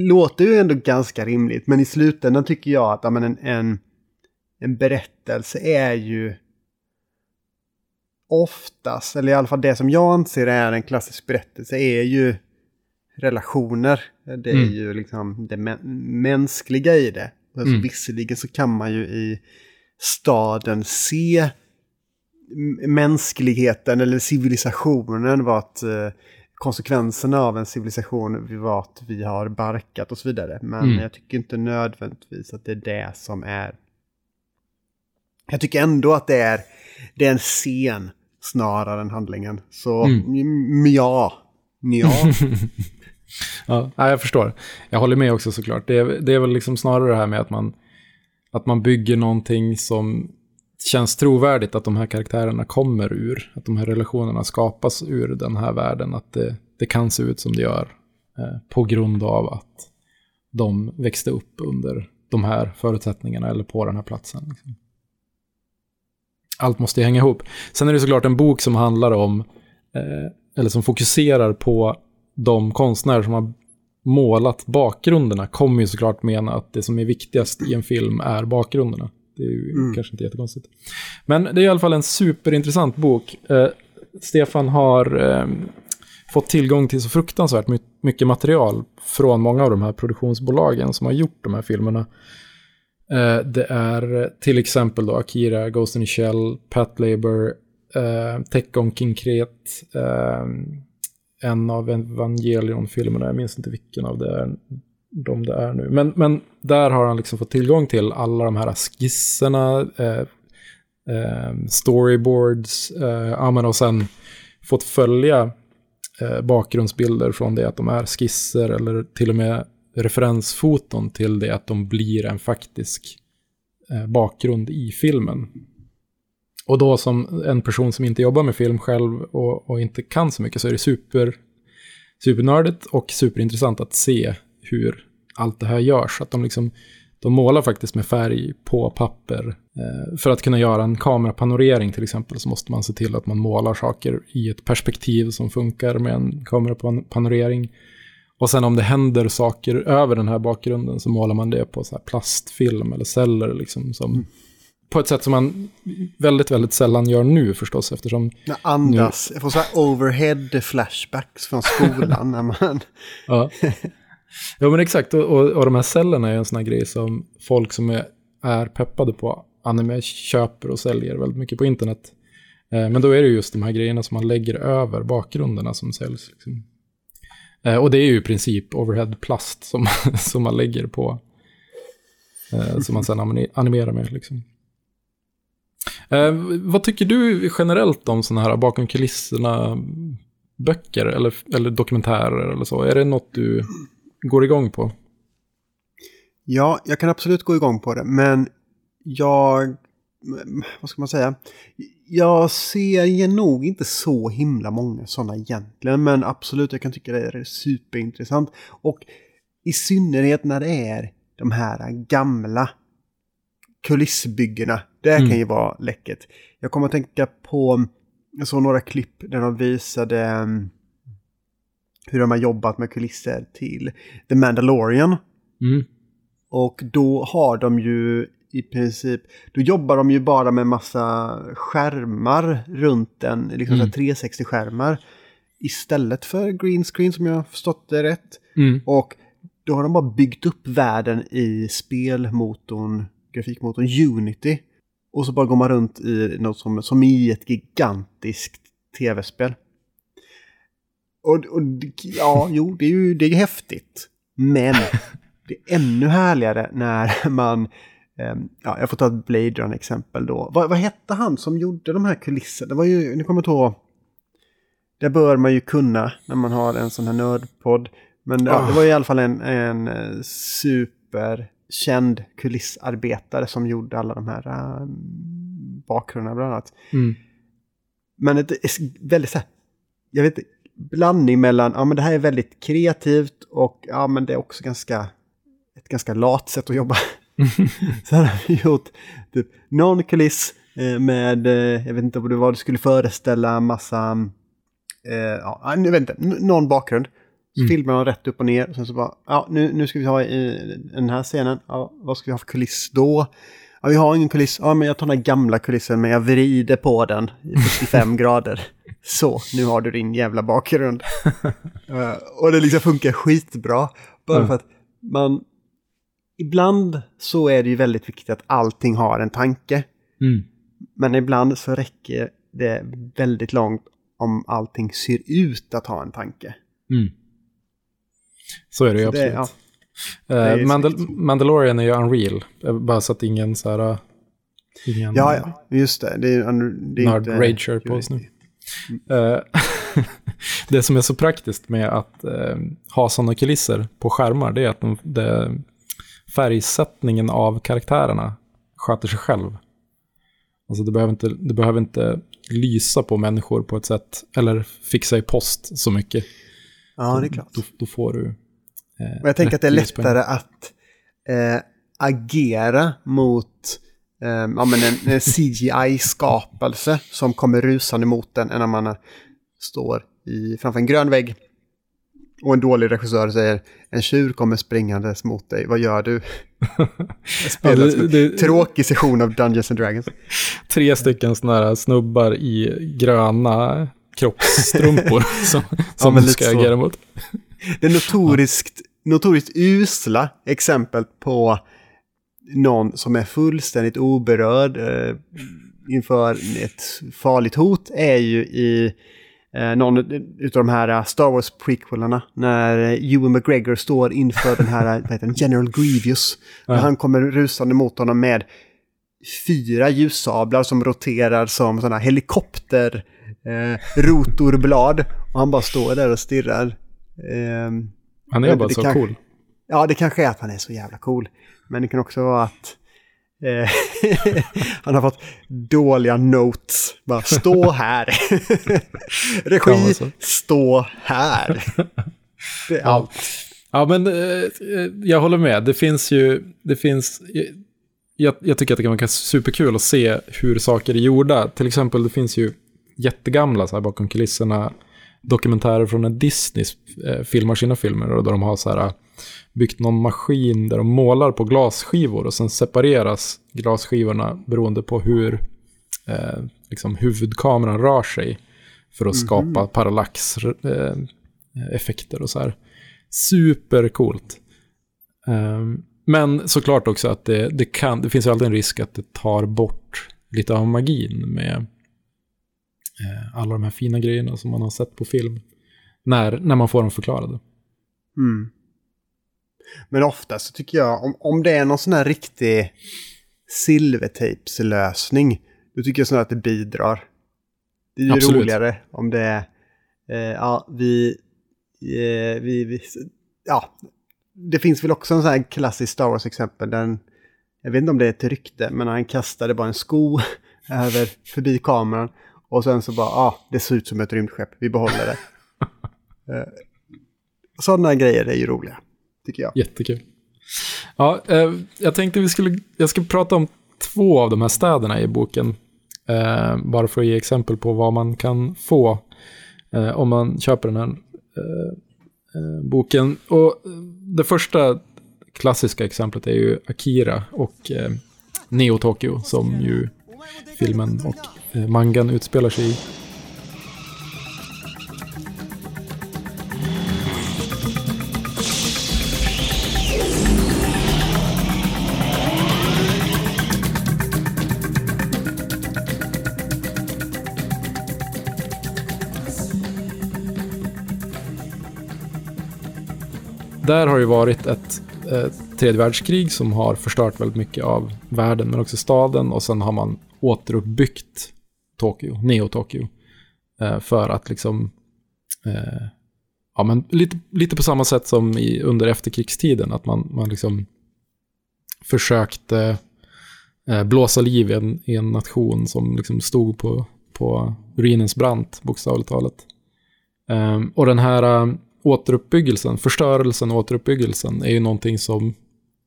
låter ju ändå ganska rimligt, men i slutändan tycker jag att ja, en, en, en berättelse är ju oftast, eller i alla fall det som jag anser är en klassisk berättelse, är ju relationer. Det är mm. ju liksom det mä mänskliga i det. Alltså, mm. Visserligen så kan man ju i staden se mänskligheten eller civilisationen var att uh, konsekvenserna av en civilisation att vi har barkat och så vidare. Men mm. jag tycker inte nödvändigtvis att det är det som är... Jag tycker ändå att det är, det är en scen snarare än handlingen. Så mm. ja, ja. ja, jag förstår. Jag håller med också såklart. Det är, det är väl liksom snarare det här med att man, att man bygger någonting som känns trovärdigt att de här karaktärerna kommer ur, att de här relationerna skapas ur den här världen, att det, det kan se ut som det gör. eh, på grund av att de växte upp under de här förutsättningarna eller på den här platsen. Liksom. Allt måste ju hänga ihop. Sen är det såklart en bok som handlar om, eh, eller som fokuserar på de konstnärer som har målat bakgrunderna kommer ju såklart mena att det som är viktigast i en film är bakgrunderna. Det är ju Mm. kanske inte jättekonstigt. Men det är i alla fall en superintressant bok. Eh, Stefan har eh, fått tillgång till så fruktansvärt my- mycket material från många av de här produktionsbolagen som har gjort de här filmerna. Eh, det är till exempel då Akira, Ghost in the Shell, Pat Labor, eh, Tekkon Kinkret, eh, en av Evangelion-filmerna, jag minns inte vilken av det är, de det är nu. Men, men där har han liksom fått tillgång till alla de här skisserna, eh, eh, storyboards, eh, ja, men och sen fått följa eh, bakgrundsbilder från det att de är skisser eller till och med referensfoton till det att de blir en faktisk eh, bakgrund i filmen. Och då som en person som inte jobbar med film själv och, och inte kan så mycket så är det super, supernördigt och superintressant att se hur allt det här görs. Att de liksom de målar faktiskt med färg på papper. Eh, för att kunna göra en kamerapanorering till exempel så måste man se till att man målar saker i ett perspektiv som funkar med en kamerapanorering. Och sen om det händer saker över den här bakgrunden så målar man det på så plastfilm eller celler liksom som på ett sätt som man väldigt, väldigt sällan gör nu förstås eftersom Jag andas, jag får så här overhead flashbacks från skolan när man... Ja. ja, men exakt. Och, och, och de här cellerna är en sån här grej som folk som är, är peppade på anime köper och säljer väldigt mycket på internet. Eh, men då är det just de här grejerna som man lägger över bakgrunderna som säljs. Liksom. Eh, och det är ju i princip overhead plast som, som man lägger på. Eh, som man sen animerar med. Liksom. Eh, vad tycker du generellt om sådana här bakom kulisserna böcker eller, eller dokumentärer eller så? Är det något du går igång på? Ja, jag kan absolut gå igång på det, men jag... Vad ska man säga? Jag ser nog inte så himla många sådana egentligen, men absolut, jag kan tycka det är superintressant. Och i synnerhet när det är de här gamla kulissbyggena. Det Mm. kan ju vara läckert. Jag kommer att tänka på, jag såg några klipp där de visade mm, hur de har jobbat med kulisser till The Mandalorian. Mm. Och då har de ju i princip, då jobbar de ju bara med massa skärmar runt den, liksom Mm. så här 360-skärmar. Istället för green screen som jag har förstått det rätt. Mm. Och då har de bara byggt upp världen i spelmotorn, grafikmotorn Unity. Och så bara går man runt i något som, som i ett gigantiskt tv-spel. Och, och ja, jo, det är ju det är häftigt. Men det är ännu härligare när man... ehm, ja, jag får ta ett Blade Runner-exempel då. Vad, vad hette han som gjorde de här kulisserna? Det var ju, nu kommer inte ihåg. Det bör man ju kunna när man har en sån här nördpodd. Men ja, det var i alla fall en, en eh, superkänd kulissarbetare som gjorde alla de här äh, bakgrunderna bland annat. Mm. Men ett väldigt så här, jag vet inte, blandning mellan, ja men det här är väldigt kreativt och ja men det är också ganska, ett ganska lat sätt att jobba. så här har vi gjort typ någon kuliss eh, med, eh, jag vet inte vad det var, det skulle föreställa massa, eh, ja, jag vet inte, någon bakgrund. Så Mm. filmar de rätt upp och ner och sen så bara, ja nu, nu ska vi ha i den här scenen, ja, vad ska vi ha för kuliss då? Ja, vi har ingen kuliss, ja men jag tar den här gamla kulissen men jag vrider på den i 45 grader. Så, nu har du din jävla bakgrund. Eh, och det liksom funkar skitbra. Bara Mm. för att man... Ibland så är det ju väldigt viktigt att allting har en tanke. Mm. Men ibland så räcker det väldigt långt om allting ser ut att ha en tanke. Mm. Så är det ju det- absolut. ja. Eh, det är Mandal- snyggt. Mandalorian är ju Unreal. Eh, Bara så att ingen så här... Ingen Ja, ja, just det. Det är, det är inte- rager på oss nu. Eh, det som är så praktiskt med att eh, ha sådana kulisser på skärmar, det är att de, det, färgsättningen av karaktärerna sköter sig själv. Alltså det behöver, inte, det behöver inte lysa på människor på ett sätt, eller fixa i post så mycket. Ja, det är klart. Då, då får du... Eh, jag tänker att det är lättare att eh, agera mot ja, men en, en CGI-skapelse som kommer rusande mot den när man står i, framför en grön vägg. Och en dålig regissör säger en tjur kommer springandes mot dig, vad gör du? Ja, det- det- tråkig session av Dungeons and Dragons. Tre stycken sådana här snubbar i gröna kroppsstrumpor som, som men du ska agera mot. Det är notoriskt, notoriskt usla exempel på någon som är fullständigt oberörd eh, inför ett farligt hot är ju i eh, någon utav de här eh, Star Wars prequelarna när eh, Ewan McGregor står inför den här eh, vad heter den, General Grievous. Och han kommer rusande mot honom med fyra ljussablar som roterar som sådana helikopter eh, rotorblad. Och han bara står där och stirrar. Ehm, Han är bara så kan- cool. Ja, det kanske är att han är så jävla cool. Men det kan också vara att eh, han har fått dåliga notes. Bara stå här. Regi, stå här. Det är allt. Ja, men eh, eh, jag håller med. Det finns ju, det finns, jag, jag tycker att det kan vara superkul att se hur saker är gjorda. Till exempel, det finns ju jättegamla så här bakom kulisserna dokumentärer från när Disney eh, filmar sina filmer och där de har så här byggt någon maskin där de målar på glasskivor och sen separeras glasskivorna beroende på hur eh, liksom huvudkameran rör sig för att skapa parallax-effekter eh, och så här. Supercoolt. Um, men såklart också att det, det, kan, det finns alltid en risk att det tar bort lite av magin med eh, alla de här fina grejerna som man har sett på film. När, när man får dem förklarade. Mm. Men ofta så tycker jag, om, om det är någon sån här riktig silvertejpslösning, då tycker jag snarare att det bidrar. Det är ju Absolut. roligare om det är, eh, ja, vi, eh, vi, vi, ja, det finns väl också en sån här klassisk Star Wars-exempel, där en, jag vet inte om det är ett rykte, men han kastade bara en sko över, förbi kameran, och sen så bara, ah, det ser ut som ett rymdskepp, vi behåller det. Eh, Sådana grejer är ju roliga, tycker jag. Jättekul. Ja, eh, jag tänkte vi skulle, jag ska prata om två av de här städerna i boken. Eh, bara för att ge exempel på vad man kan få eh, om man köper den här eh, eh, boken. Och det första klassiska exemplet är ju Akira och eh, Neo Tokyo som ju filmen och eh, mangan utspelar sig i. Där har ju varit ett eh, tredje världskrig som har förstört väldigt mycket av världen men också staden och sen har man återuppbyggt Tokyo, Neo-Tokyo. Eh, för att liksom, eh, ja men lite, lite på samma sätt som i, under efterkrigstiden, att man, man liksom försökte eh, blåsa liv i en, i en nation som liksom stod på, på ruinens brant, bokstavligt talat. Ehm, och den här eh, återuppbyggelsen, förstörelsen och återuppbyggelsen är ju någonting som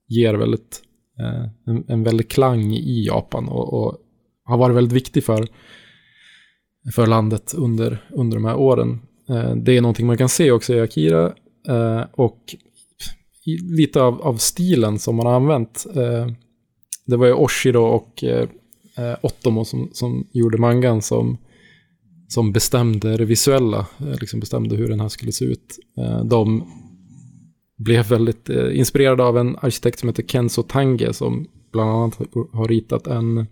ger väldigt, eh, en, en väldig klang i Japan och, och har varit väldigt viktig för, för landet under, under de här åren. Eh, det är någonting man kan se också i Akira eh, och i, lite av, av stilen som man har använt. Eh, det var ju Oshiro och eh, Otomo som, som gjorde mangan som som bestämde det visuella, eh, liksom bestämde hur den här skulle se ut. Eh, De blev väldigt eh, inspirerade av en arkitekt som heter Kenzo Tange som bland annat har ritat en,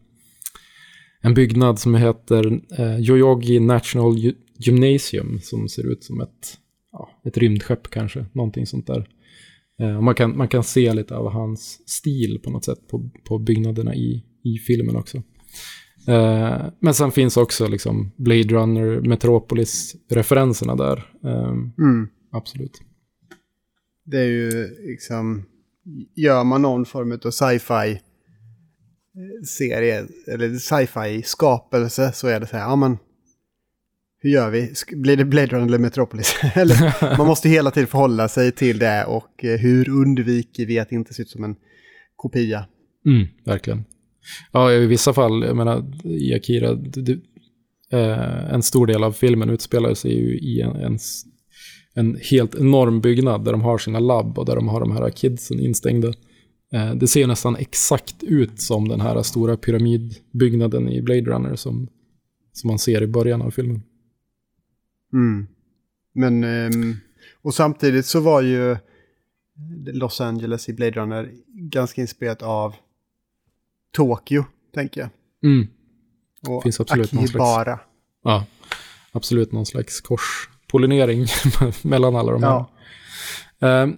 en byggnad som heter eh, Yoyogi National Gy- Gymnasium som ser ut som ett, ja, ett rymdskepp kanske, någonting sånt där. Eh, man, kan, man kan se lite av hans stil på något sätt på, på byggnaderna i, i filmen också. Eh, men sen finns också liksom Blade Runner, Metropolis-referenserna där. Eh, Mm. absolut. Det är ju liksom, gör man någon form av sci-fi serie, eller sci-fi skapelse så är det så här, ja men hur gör vi? Blir det Blade Runner eller Metropolis? eller, man måste hela tiden förhålla sig till det och eh, hur undviker vi att inte se ut som en kopia? Mm, verkligen. Ja, i vissa fall, jag menar, i Akira, du, du, eh, en stor del av filmen utspelar sig ju i en, en, en helt enorm byggnad där de har sina labb och där de har de här kidsen instängda. Eh, det ser nästan exakt ut som den här stora pyramidbyggnaden i Blade Runner som, som man ser i början av filmen. Mm. Men, ehm, och samtidigt så var ju Los Angeles i Blade Runner ganska inspirerat av Tokyo, tänker jag. Mm. Och Finns absolut någon slags-. Ja, absolut någon slags korspollinering mellan alla de här. Ja. Eh,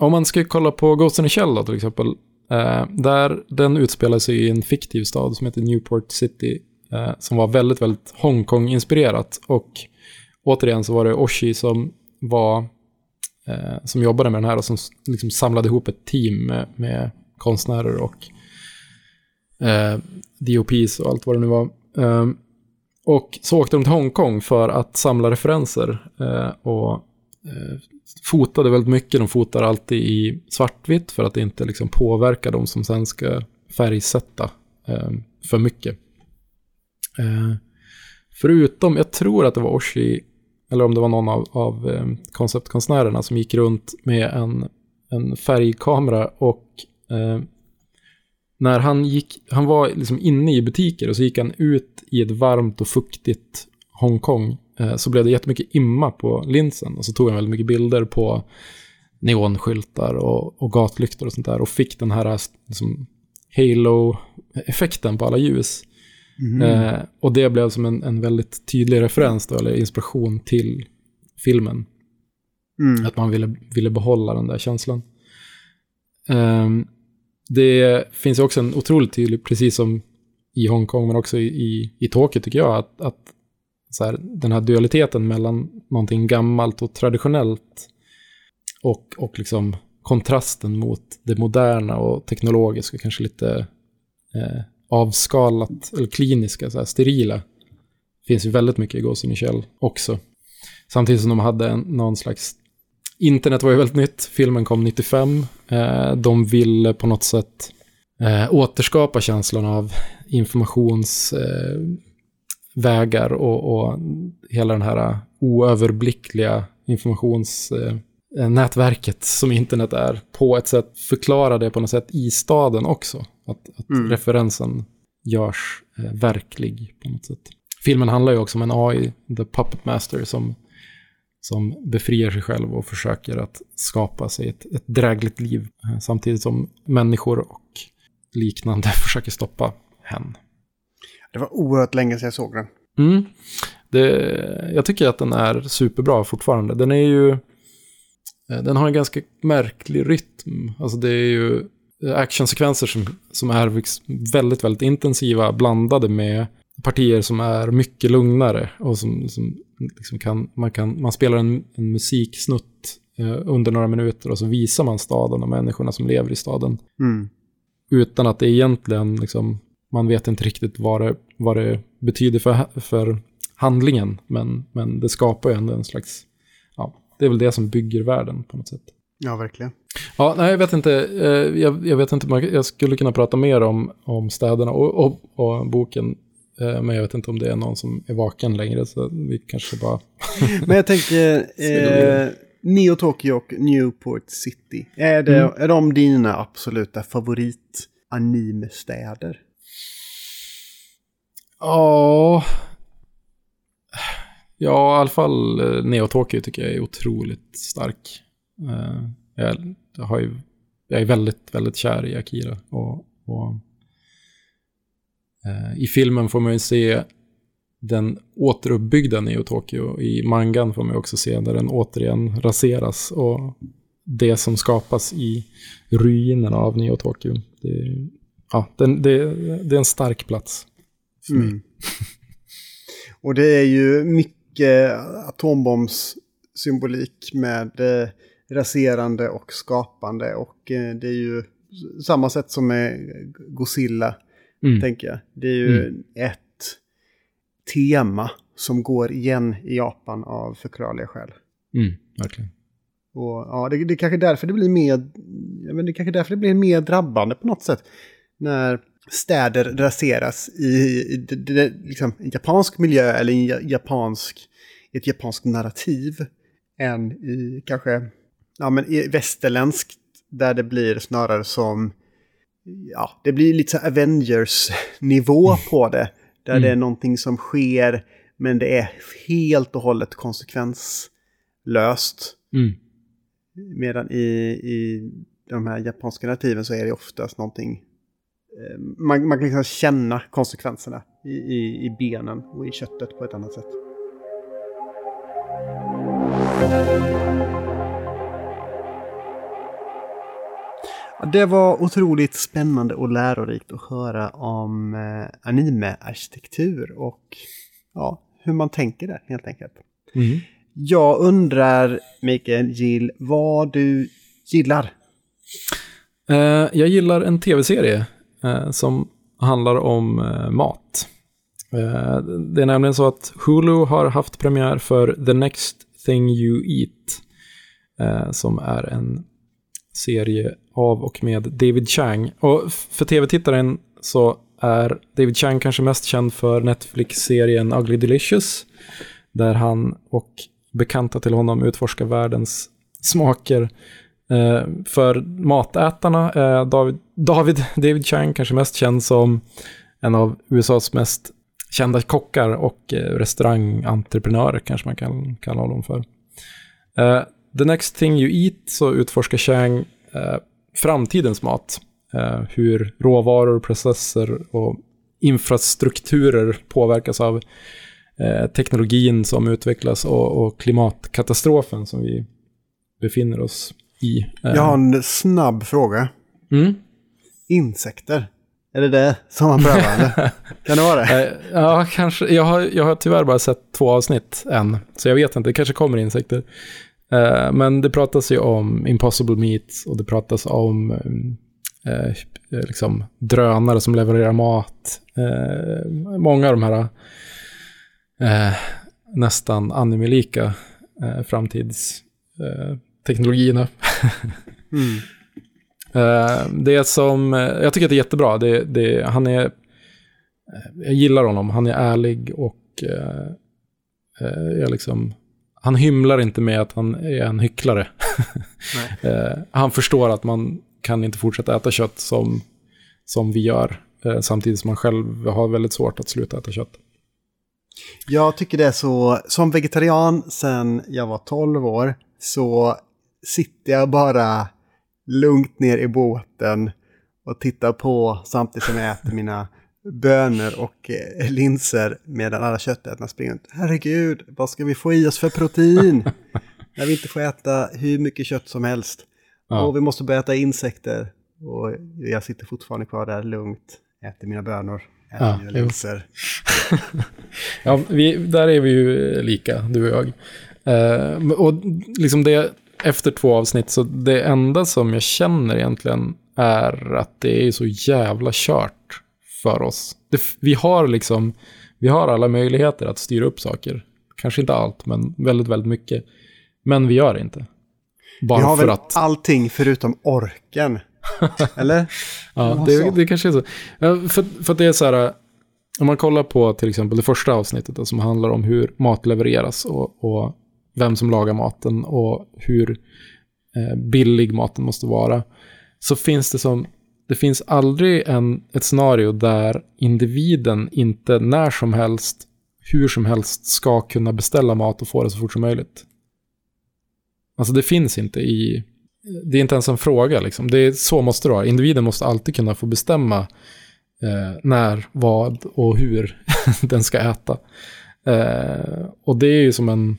om man ska kolla på Ghost in the Shell då till exempel. Eh, där den utspelar sig i en fiktiv stad som heter Newport City. Eh, som var väldigt, väldigt Hongkong-inspirerat. Och återigen så var det Oshi som var eh, som jobbade med den här och som liksom samlade ihop ett team med, med konstnärer och eh, DOPs och allt vad det nu var. Eh, och så åkte de till Hongkong för att samla referenser eh, och eh, fotade väldigt mycket. De fotar alltid i svartvitt för att inte liksom påverka de som sen ska färgsätta eh, för mycket. Eh, förutom, jag tror att det var Oshi, eller om det var någon av, av eh, konceptkonstnärerna som gick runt med en, en färgkamera och eh, när han gick, han var liksom inne i butiker och så gick han ut i ett varmt och fuktigt Hongkong så blev det jättemycket imma på linsen och så tog han väldigt mycket bilder på neonskyltar och, och gatlyktor och sånt där och fick den här liksom, halo-effekten på alla ljus. Eh, och det blev som en, en väldigt tydlig referens då, eller inspiration till filmen. Mm. Att man ville, ville behålla den där känslan. Ehm, det finns också en otroligt tydlig, precis som i Hongkong men också i, i, i Tokyo tycker jag, att, att så här, den här dualiteten mellan någonting gammalt och traditionellt och, och liksom kontrasten mot det moderna och teknologiska, kanske lite eh, avskalat eller kliniska, så här, sterila. Det finns ju väldigt mycket i Gåsen i Kjell Shell också. Samtidigt som de hade en, någon slags... Internet var ju väldigt nytt, filmen kom 95. Eh, de ville på något sätt eh, återskapa känslan av informations... eh, vägar och, och hela den här oöverblickliga informationsnätverket eh, som internet är på ett sätt förklara det på något sätt i staden också. Att, att Mm. referensen görs eh, verklig på något sätt. Filmen handlar ju också om en AI, The Puppet Master, som, som befriar sig själv och försöker att skapa sig ett, ett drägligt liv. eh, Samtidigt som människor och liknande försöker stoppa hen. Det var oerhört länge sedan jag såg den. Mm. Det, jag tycker att den är superbra fortfarande. Den är ju... eh, Den har en ganska märklig rytm. Alltså det är ju actionsekvenser som, som är väldigt, väldigt intensiva blandade med partier som är mycket lugnare och som, som liksom kan, man, kan, man spelar en, en musiksnutt eh, under några minuter och så visar man staden och människorna som lever i staden Mm. utan att det egentligen, liksom, man vet inte riktigt vad det, vad det betyder för, för handlingen, men, men det skapar ju ändå en slags, ja, det är väl det som bygger världen på något sätt. Ja, verkligen. Ja, nej, jag vet inte, eh, jag, jag vet inte, jag skulle kunna prata mer om, om städerna och, och, och boken, eh, men jag vet inte om det är någon som är vaken längre, så vi kanske bara... Men jag tänker, eh, Neo Tokyo och Newport City. Är, det, Mm. är de dina absoluta favorit-anime-städer? Ja... Ja, i alla fall eh, Neo Tokyo tycker jag är otroligt stark. Eh, jag, har ju, jag är väldigt, väldigt kär i Akira. Och, och, eh, I filmen får man ju se den återuppbyggda Neo Tokyo. I mangan får man ju också se när den återigen raseras. Och det som skapas i ruinerna av Neo Tokyo. Det, ja, det, det, det är en stark plats för mig. Mm. Och det är ju mycket atombombssymbolik med eh, raserande och skapande. Och eh, det är ju samma sätt som med Godzilla, Mm. tänker jag. Det är ju ett tema som går igen i Japan av förklarliga skäl. Mm, verkligen. Och, ja, det, det är kanske därför det blir mer, men det är kanske därför det blir mer drabbande på något sätt. När städer raseras i, i, det- liksom, en japansk miljö eller i en ja- japansk, ett japanskt narrativ. Än i kanske ja, men i västerländskt där det blir snarare som, ja, det blir lite så Avengers-nivå på det. Där det är någonting som sker, men det är helt och hållet konsekvenslöst. Mm. Medan i, i de här japanska narrativen så är det oftast någonting... eh, Man, man kan liksom känna konsekvenserna i, i, i benen och i köttet på ett annat sätt. Det var otroligt spännande och lärorikt att höra om eh, anime-arkitektur och ja, hur man tänker där helt enkelt. Mm. Jag undrar, Mikael Gill, vad du gillar. Eh, jag gillar en tv-serie Eh, som handlar om eh, mat. Eh, det är nämligen så att Hulu har haft premiär för The Next Thing You Eat, eh, som är en serie av och med David Chang. Och för tv-tittaren så är David Chang kanske mest känd för Netflix-serien Ugly Delicious, där han och bekanta till honom utforskar världens smaker. Eh, för matätarna är David, David, David Chang kanske mest känd som en av USAs mest kända kockar och eh, restaurangentreprenörer kanske man kan kalla honom för. Eh, the Next Thing You Eat så utforskar Chang eh, framtidens mat. Hur råvaror, processer och infrastrukturer påverkas av teknologin som utvecklas och, och klimatkatastrofen som vi befinner oss i. Eh, Jag har en snabb fråga. mm. Insekter. Är det det som man prövar? eller? Kan det vara det? Eh, ja, kanske. Jag har, jag har tyvärr bara sett två avsnitt än, så jag vet inte. Det kanske kommer insekter. Eh, men det pratas ju om impossible meat och det pratas om eh, eh, liksom drönare som levererar mat. Eh, många av de här eh, nästan animelika. Eh, teknologierna. Mm. Eh, det som, jag tycker att det är jättebra. Det, det, han är, eh, jag gillar honom. Han är ärlig och eh, eh, jag liksom, han hymlar inte med att han är en hycklare. han förstår att man kan inte fortsätta äta kött som, som vi gör. Samtidigt som man själv har väldigt svårt att sluta äta kött. Jag tycker det är så, som vegetarian sen jag var 12 år, så sitter jag bara lugnt ner i båten och tittar på samtidigt som jag äter mina bönor och eh, linser medan alla köttätarna springer runt. Herregud, vad ska vi få i oss för protein? När vi inte får äta hur mycket kött som helst. Ja. Och vi måste börja äta insekter. Och jag sitter fortfarande kvar där lugnt, äter mina bönor, äter Ja, mina linser. Ja, vi, där är vi ju lika, du och jag. Eh, och liksom det, efter två avsnitt, så det enda som jag känner egentligen är att det är så jävla kört för oss. Det, vi har liksom, vi har alla möjligheter att styra upp saker. Kanske inte allt, men väldigt, väldigt mycket. Men vi gör det inte. Bara Vi har för väl att... allting förutom orken. Eller? Ja, det, det kanske är så. För, för det är så här, om man kollar på till exempel det första avsnittet som handlar om hur mat levereras och, och vem som lagar maten och hur eh, billig maten måste vara. Så finns det som, det finns aldrig en, ett scenario där individen inte när som helst, hur som helst ska kunna beställa mat och få det så fort som möjligt. Alltså det finns inte i, det är inte ens en fråga liksom. Det är, så måste det vara. Individen måste alltid kunna få bestämma eh, när, vad och hur den ska äta. Eh, och det är ju som en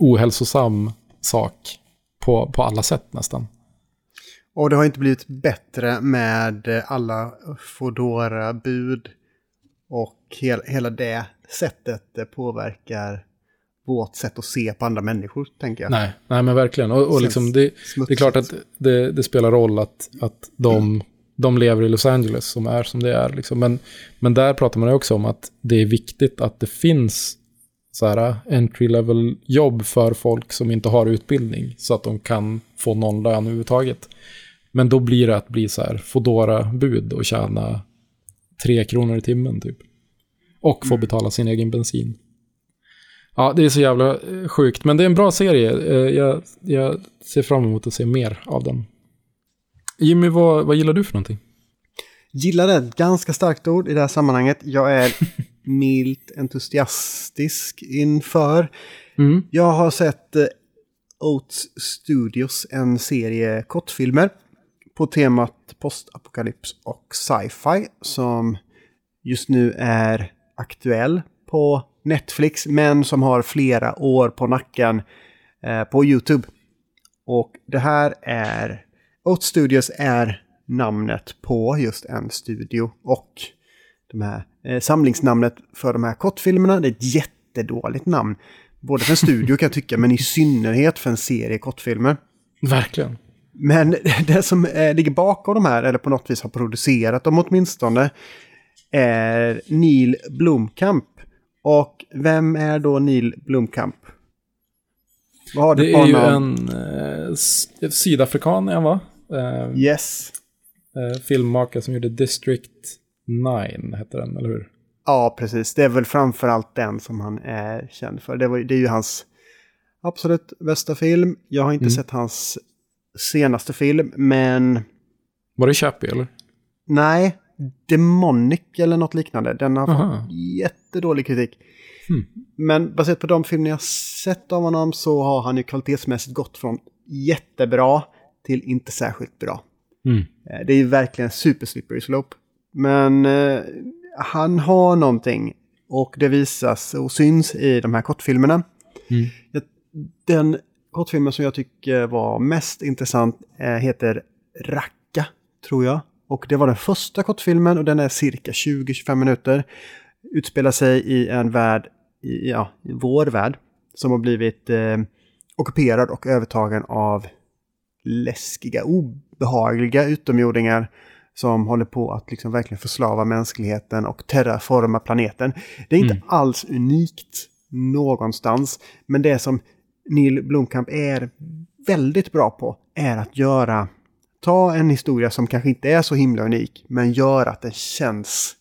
ohälsosam sak på, på alla sätt nästan. Och det har inte blivit bättre med alla fodora bud och hel, hela det sättet påverkar vårt sätt att se på andra människor, tänker jag. Nej, nej men verkligen. Och, och liksom det, det är klart att det, det spelar roll att, att de de lever i Los Angeles som är som det är. Liksom. Men, men där pratar man också om att det är viktigt att det finns så här entry level jobb för folk som inte har utbildning så att de kan få någon lön överhuvudtaget. Men då blir det att bli så här fodora bud och tjäna tre kronor i timmen typ. Och få betala sin egen bensin. Ja, det är så jävla eh, sjukt. Men det är en bra serie. Eh, Jag, jag ser fram emot att se mer av den. Jimmy, vad, vad gillar du för någonting? Gillar det, ett ganska starkt ord i det här sammanhanget. Jag är milt entusiastisk inför. Mm. Jag har sett eh, Oats Studios, en serie kortfilmer på temat postapokalyps och sci-fi som just nu är aktuell på Netflix men som har flera år på nacken eh, på YouTube. Och det här är... Oats Studios är namnet på just en studio och de här, eh, samlingsnamnet för de här kortfilmerna. Det är ett jättedåligt namn. Både för en studio kan jag tycka, men i synnerhet för en serie kortfilmer. Verkligen. Men det som eh, ligger bakom de här, eller på något vis har producerat dem åtminstone, är Neil Blomkamp. Och vem är då Neil Blomkamp? Vad har du Det på är ju en eh, sydafrikan, är han va? Eh, Yes. eh, filmmakare som gjorde District 9, hette den, eller hur? Ja, precis. Det är väl framförallt den som han är känd för. Det, var, det är ju hans absolut bästa film. Jag har inte Mm. sett hans senaste film, men Var det Chappie, eller? nej, Demonic eller något liknande. Den har Aha. fått jättedålig kritik. Hmm. Men baserat på de filmer jag sett av honom så har han ju kvalitetsmässigt gått från jättebra till inte särskilt bra. Mm. Det är ju verkligen super slippery slope. Men eh, han har någonting och det visas och syns i de här kortfilmerna. Mm. Den kortfilmen som jag tycker var mest intressant eh, heter Racka, tror jag. Och det var den första kortfilmen och den är cirka 20-25 minuter. Utspelar sig i en värld, i, ja, i vår värld, som har blivit eh, ockuperad och övertagen av läskiga, obehagliga utomjordingar som håller på att liksom verkligen förslava mänskligheten och terraforma planeten. Det är inte Mm. alls unikt någonstans, men det som Neil Blomkamp är väldigt bra på är att göra, ta en historia som kanske inte är så himla unik, men gör att den känns,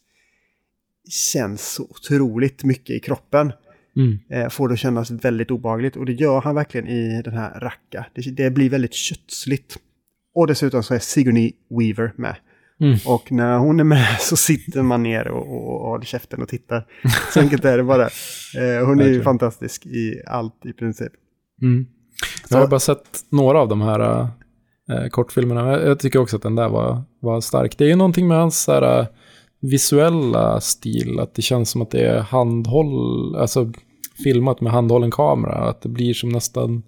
känns så otroligt mycket i kroppen Mm. eh, får det att kännas väldigt obehagligt. Och det gör han verkligen i den här Racka. Det, det blir väldigt kötsligt. Och dessutom så är Sigourney Weaver med. Mm. Och när hon är med så sitter man ner och, och, och håller käften och tittar. Så enkelt är det bara. Eh, hon är ju fantastisk i allt i princip. Mm. Jag har bara sett några av de här eh, kortfilmerna. Jag, tycker också att den där var, var stark. Det är ju någonting med hans så här, eh, visuella stil. Att det känns som att det är handhåll, alltså filmat med handhållen kamera. Att det blir som nästan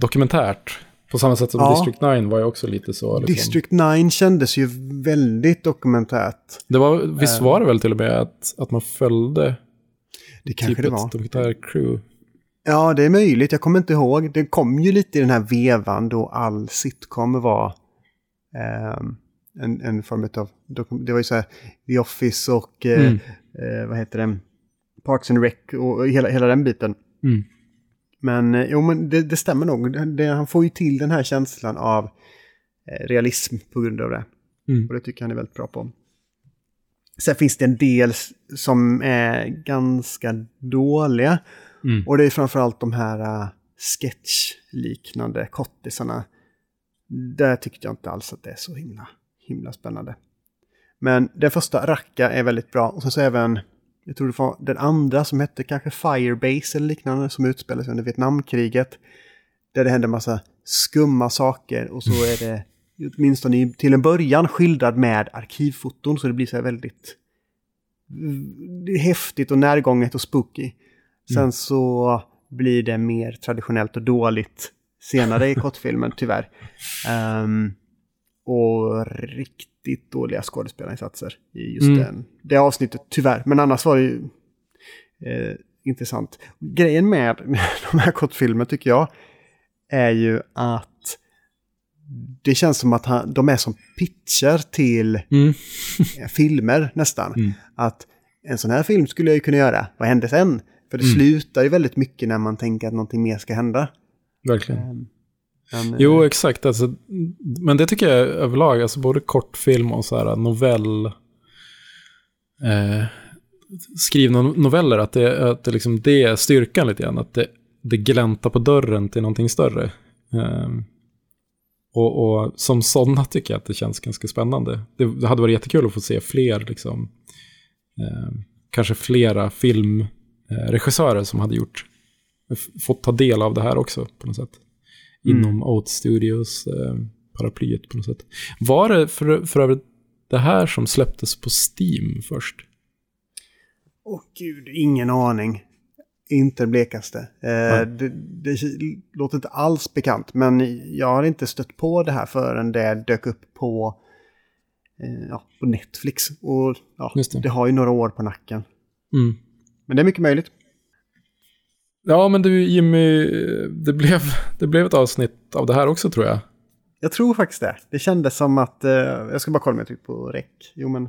dokumentärt. På samma sätt som Ja. District 9 var ju också lite så. Liksom. District 9 kändes ju väldigt dokumentärt. Det var, visst var det väl till och med att, att man följde Det kanske typ det var. ett dokumentärcrew? Ja, det är möjligt. Jag kommer inte ihåg. Det kom ju lite i den här vevan då all sitcom var ehm, en, en form av... Det var ju så här The Office och eh, Mm. eh, vad heter det? Parks and Rec och hela, hela den biten. Mm. Men eh, jo, men det, det stämmer nog. Det, han får ju till den här känslan av eh, realism på grund av det. Mm. Och det tycker jag han är väldigt bra på. Sen finns det en del som är ganska dåliga. Mm. Och det är framförallt de här uh, sketch-liknande kortisarna. Där tyckte jag inte alls att det är så himla, himla spännande. Men den första, Racka, är väldigt bra. Och sen så även, jag tror det var den andra som hette kanske Firebase eller liknande, som utspelar sig under Vietnamkriget. Där det händer massa skumma saker och så är det åtminstone till en början skildrad med arkivfoton så det blir så här väldigt häftigt och närgånget och spooky. Sen så blir det mer traditionellt och dåligt senare i kortfilmen, tyvärr. Ehm, och riktigt dåliga skådespelarinsatser i just Mm. den, det avsnittet, tyvärr. Men annars var det ju eh, intressant. Grejen med de här kortfilmerna tycker jag är ju att det känns som att han, de är som pitcher till Mm. filmer nästan. Att en sån här film skulle jag ju kunna göra. Vad hände sen? För det slutar ju väldigt mycket när man tänker att någonting mer ska hända. Verkligen. Men, Jo, exakt. Alltså, men det tycker jag överlag, alltså både kortfilm och så här novell... Eh, skrivna noveller, att det, att det, liksom, det är styrkan lite grann. Att det, det gläntar på dörren till någonting större. Eh, och, och som sådana tycker jag att det känns ganska spännande. Det, det hade varit jättekul att få se fler, liksom, eh, kanske flera filmregissörer som hade gjort, fått ta del av det här också på något sätt inom Oat Studios eh, paraplyet på något sätt. Var det för, för övrigt det här som släpptes på Steam först? Åh gud, ingen aning. Inte blekaste. Eh, Nej. det, det låter inte alls bekant, men jag har inte stött på det här förrän det dök upp på, eh, ja, på Netflix. Och ja, det. det har ju några år på nacken. Mm. Men det är mycket möjligt. Ja, men du Jimmy, det blev, det blev ett avsnitt av det här också tror jag. Jag tror faktiskt det. Det kändes som att... Eh, jag ska bara kolla om jag trycker på räck. Jo, men...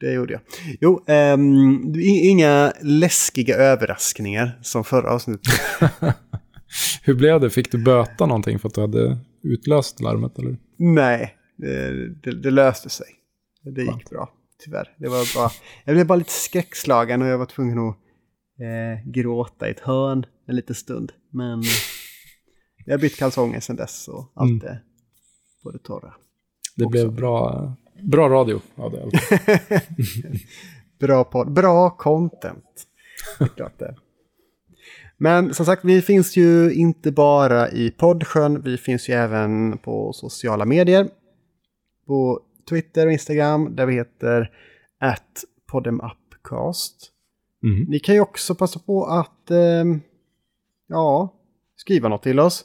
Det gjorde jag. Jo, i- inga läskiga överraskningar som förra avsnittet. Hur blev det? Fick du böta någonting för att du hade utlöst larmet? Eller? Nej, det, det, det löste sig. Det gick bra, tyvärr. Det var bara, jag blev bara lite skräckslagen och jag var tvungen att eh, gråta i ett hörn en liten stund. Men jag har bytt kalsonger sedan dess och allt Mm. är på det torra. Det Också. blev bra, bra radio av det. Bra podd, bra content. Det är klart det. Men som sagt, vi finns ju inte bara i poddsjön, vi finns ju även på sociala medier. På Twitter och Instagram där vi heter at podemupcast. Mm. Ni kan ju också passa på att ehm, ja, skriva något till oss.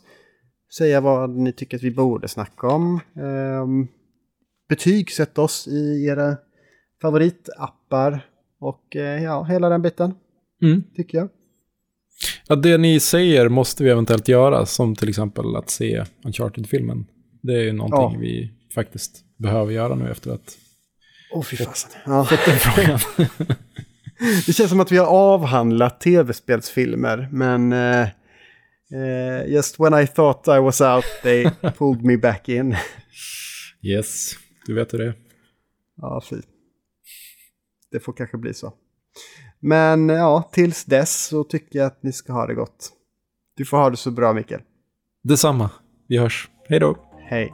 Säga vad ni tycker att vi borde snacka om. Um, betygsätt oss i era favoritappar. Och eh, ja, hela den biten, Mm. tycker jag. Ja, det ni säger måste vi eventuellt göra, som till exempel att se Uncharted-filmen. Det är ju någonting Ja. vi faktiskt behöver göra nu efter att Åh, fy fasen. Ja. den frågan. Det känns som att vi har avhandlat tv-spelsfilmer, men eh, eh, just when I thought I was out, they pulled me back in. yes, du vet hur det är. Ja, fy. Det får kanske bli så. Men ja, tills dess så tycker jag att ni ska ha det gott. Du får ha det så bra, Mikael. Detsamma. Vi hörs. Hej då. Hej.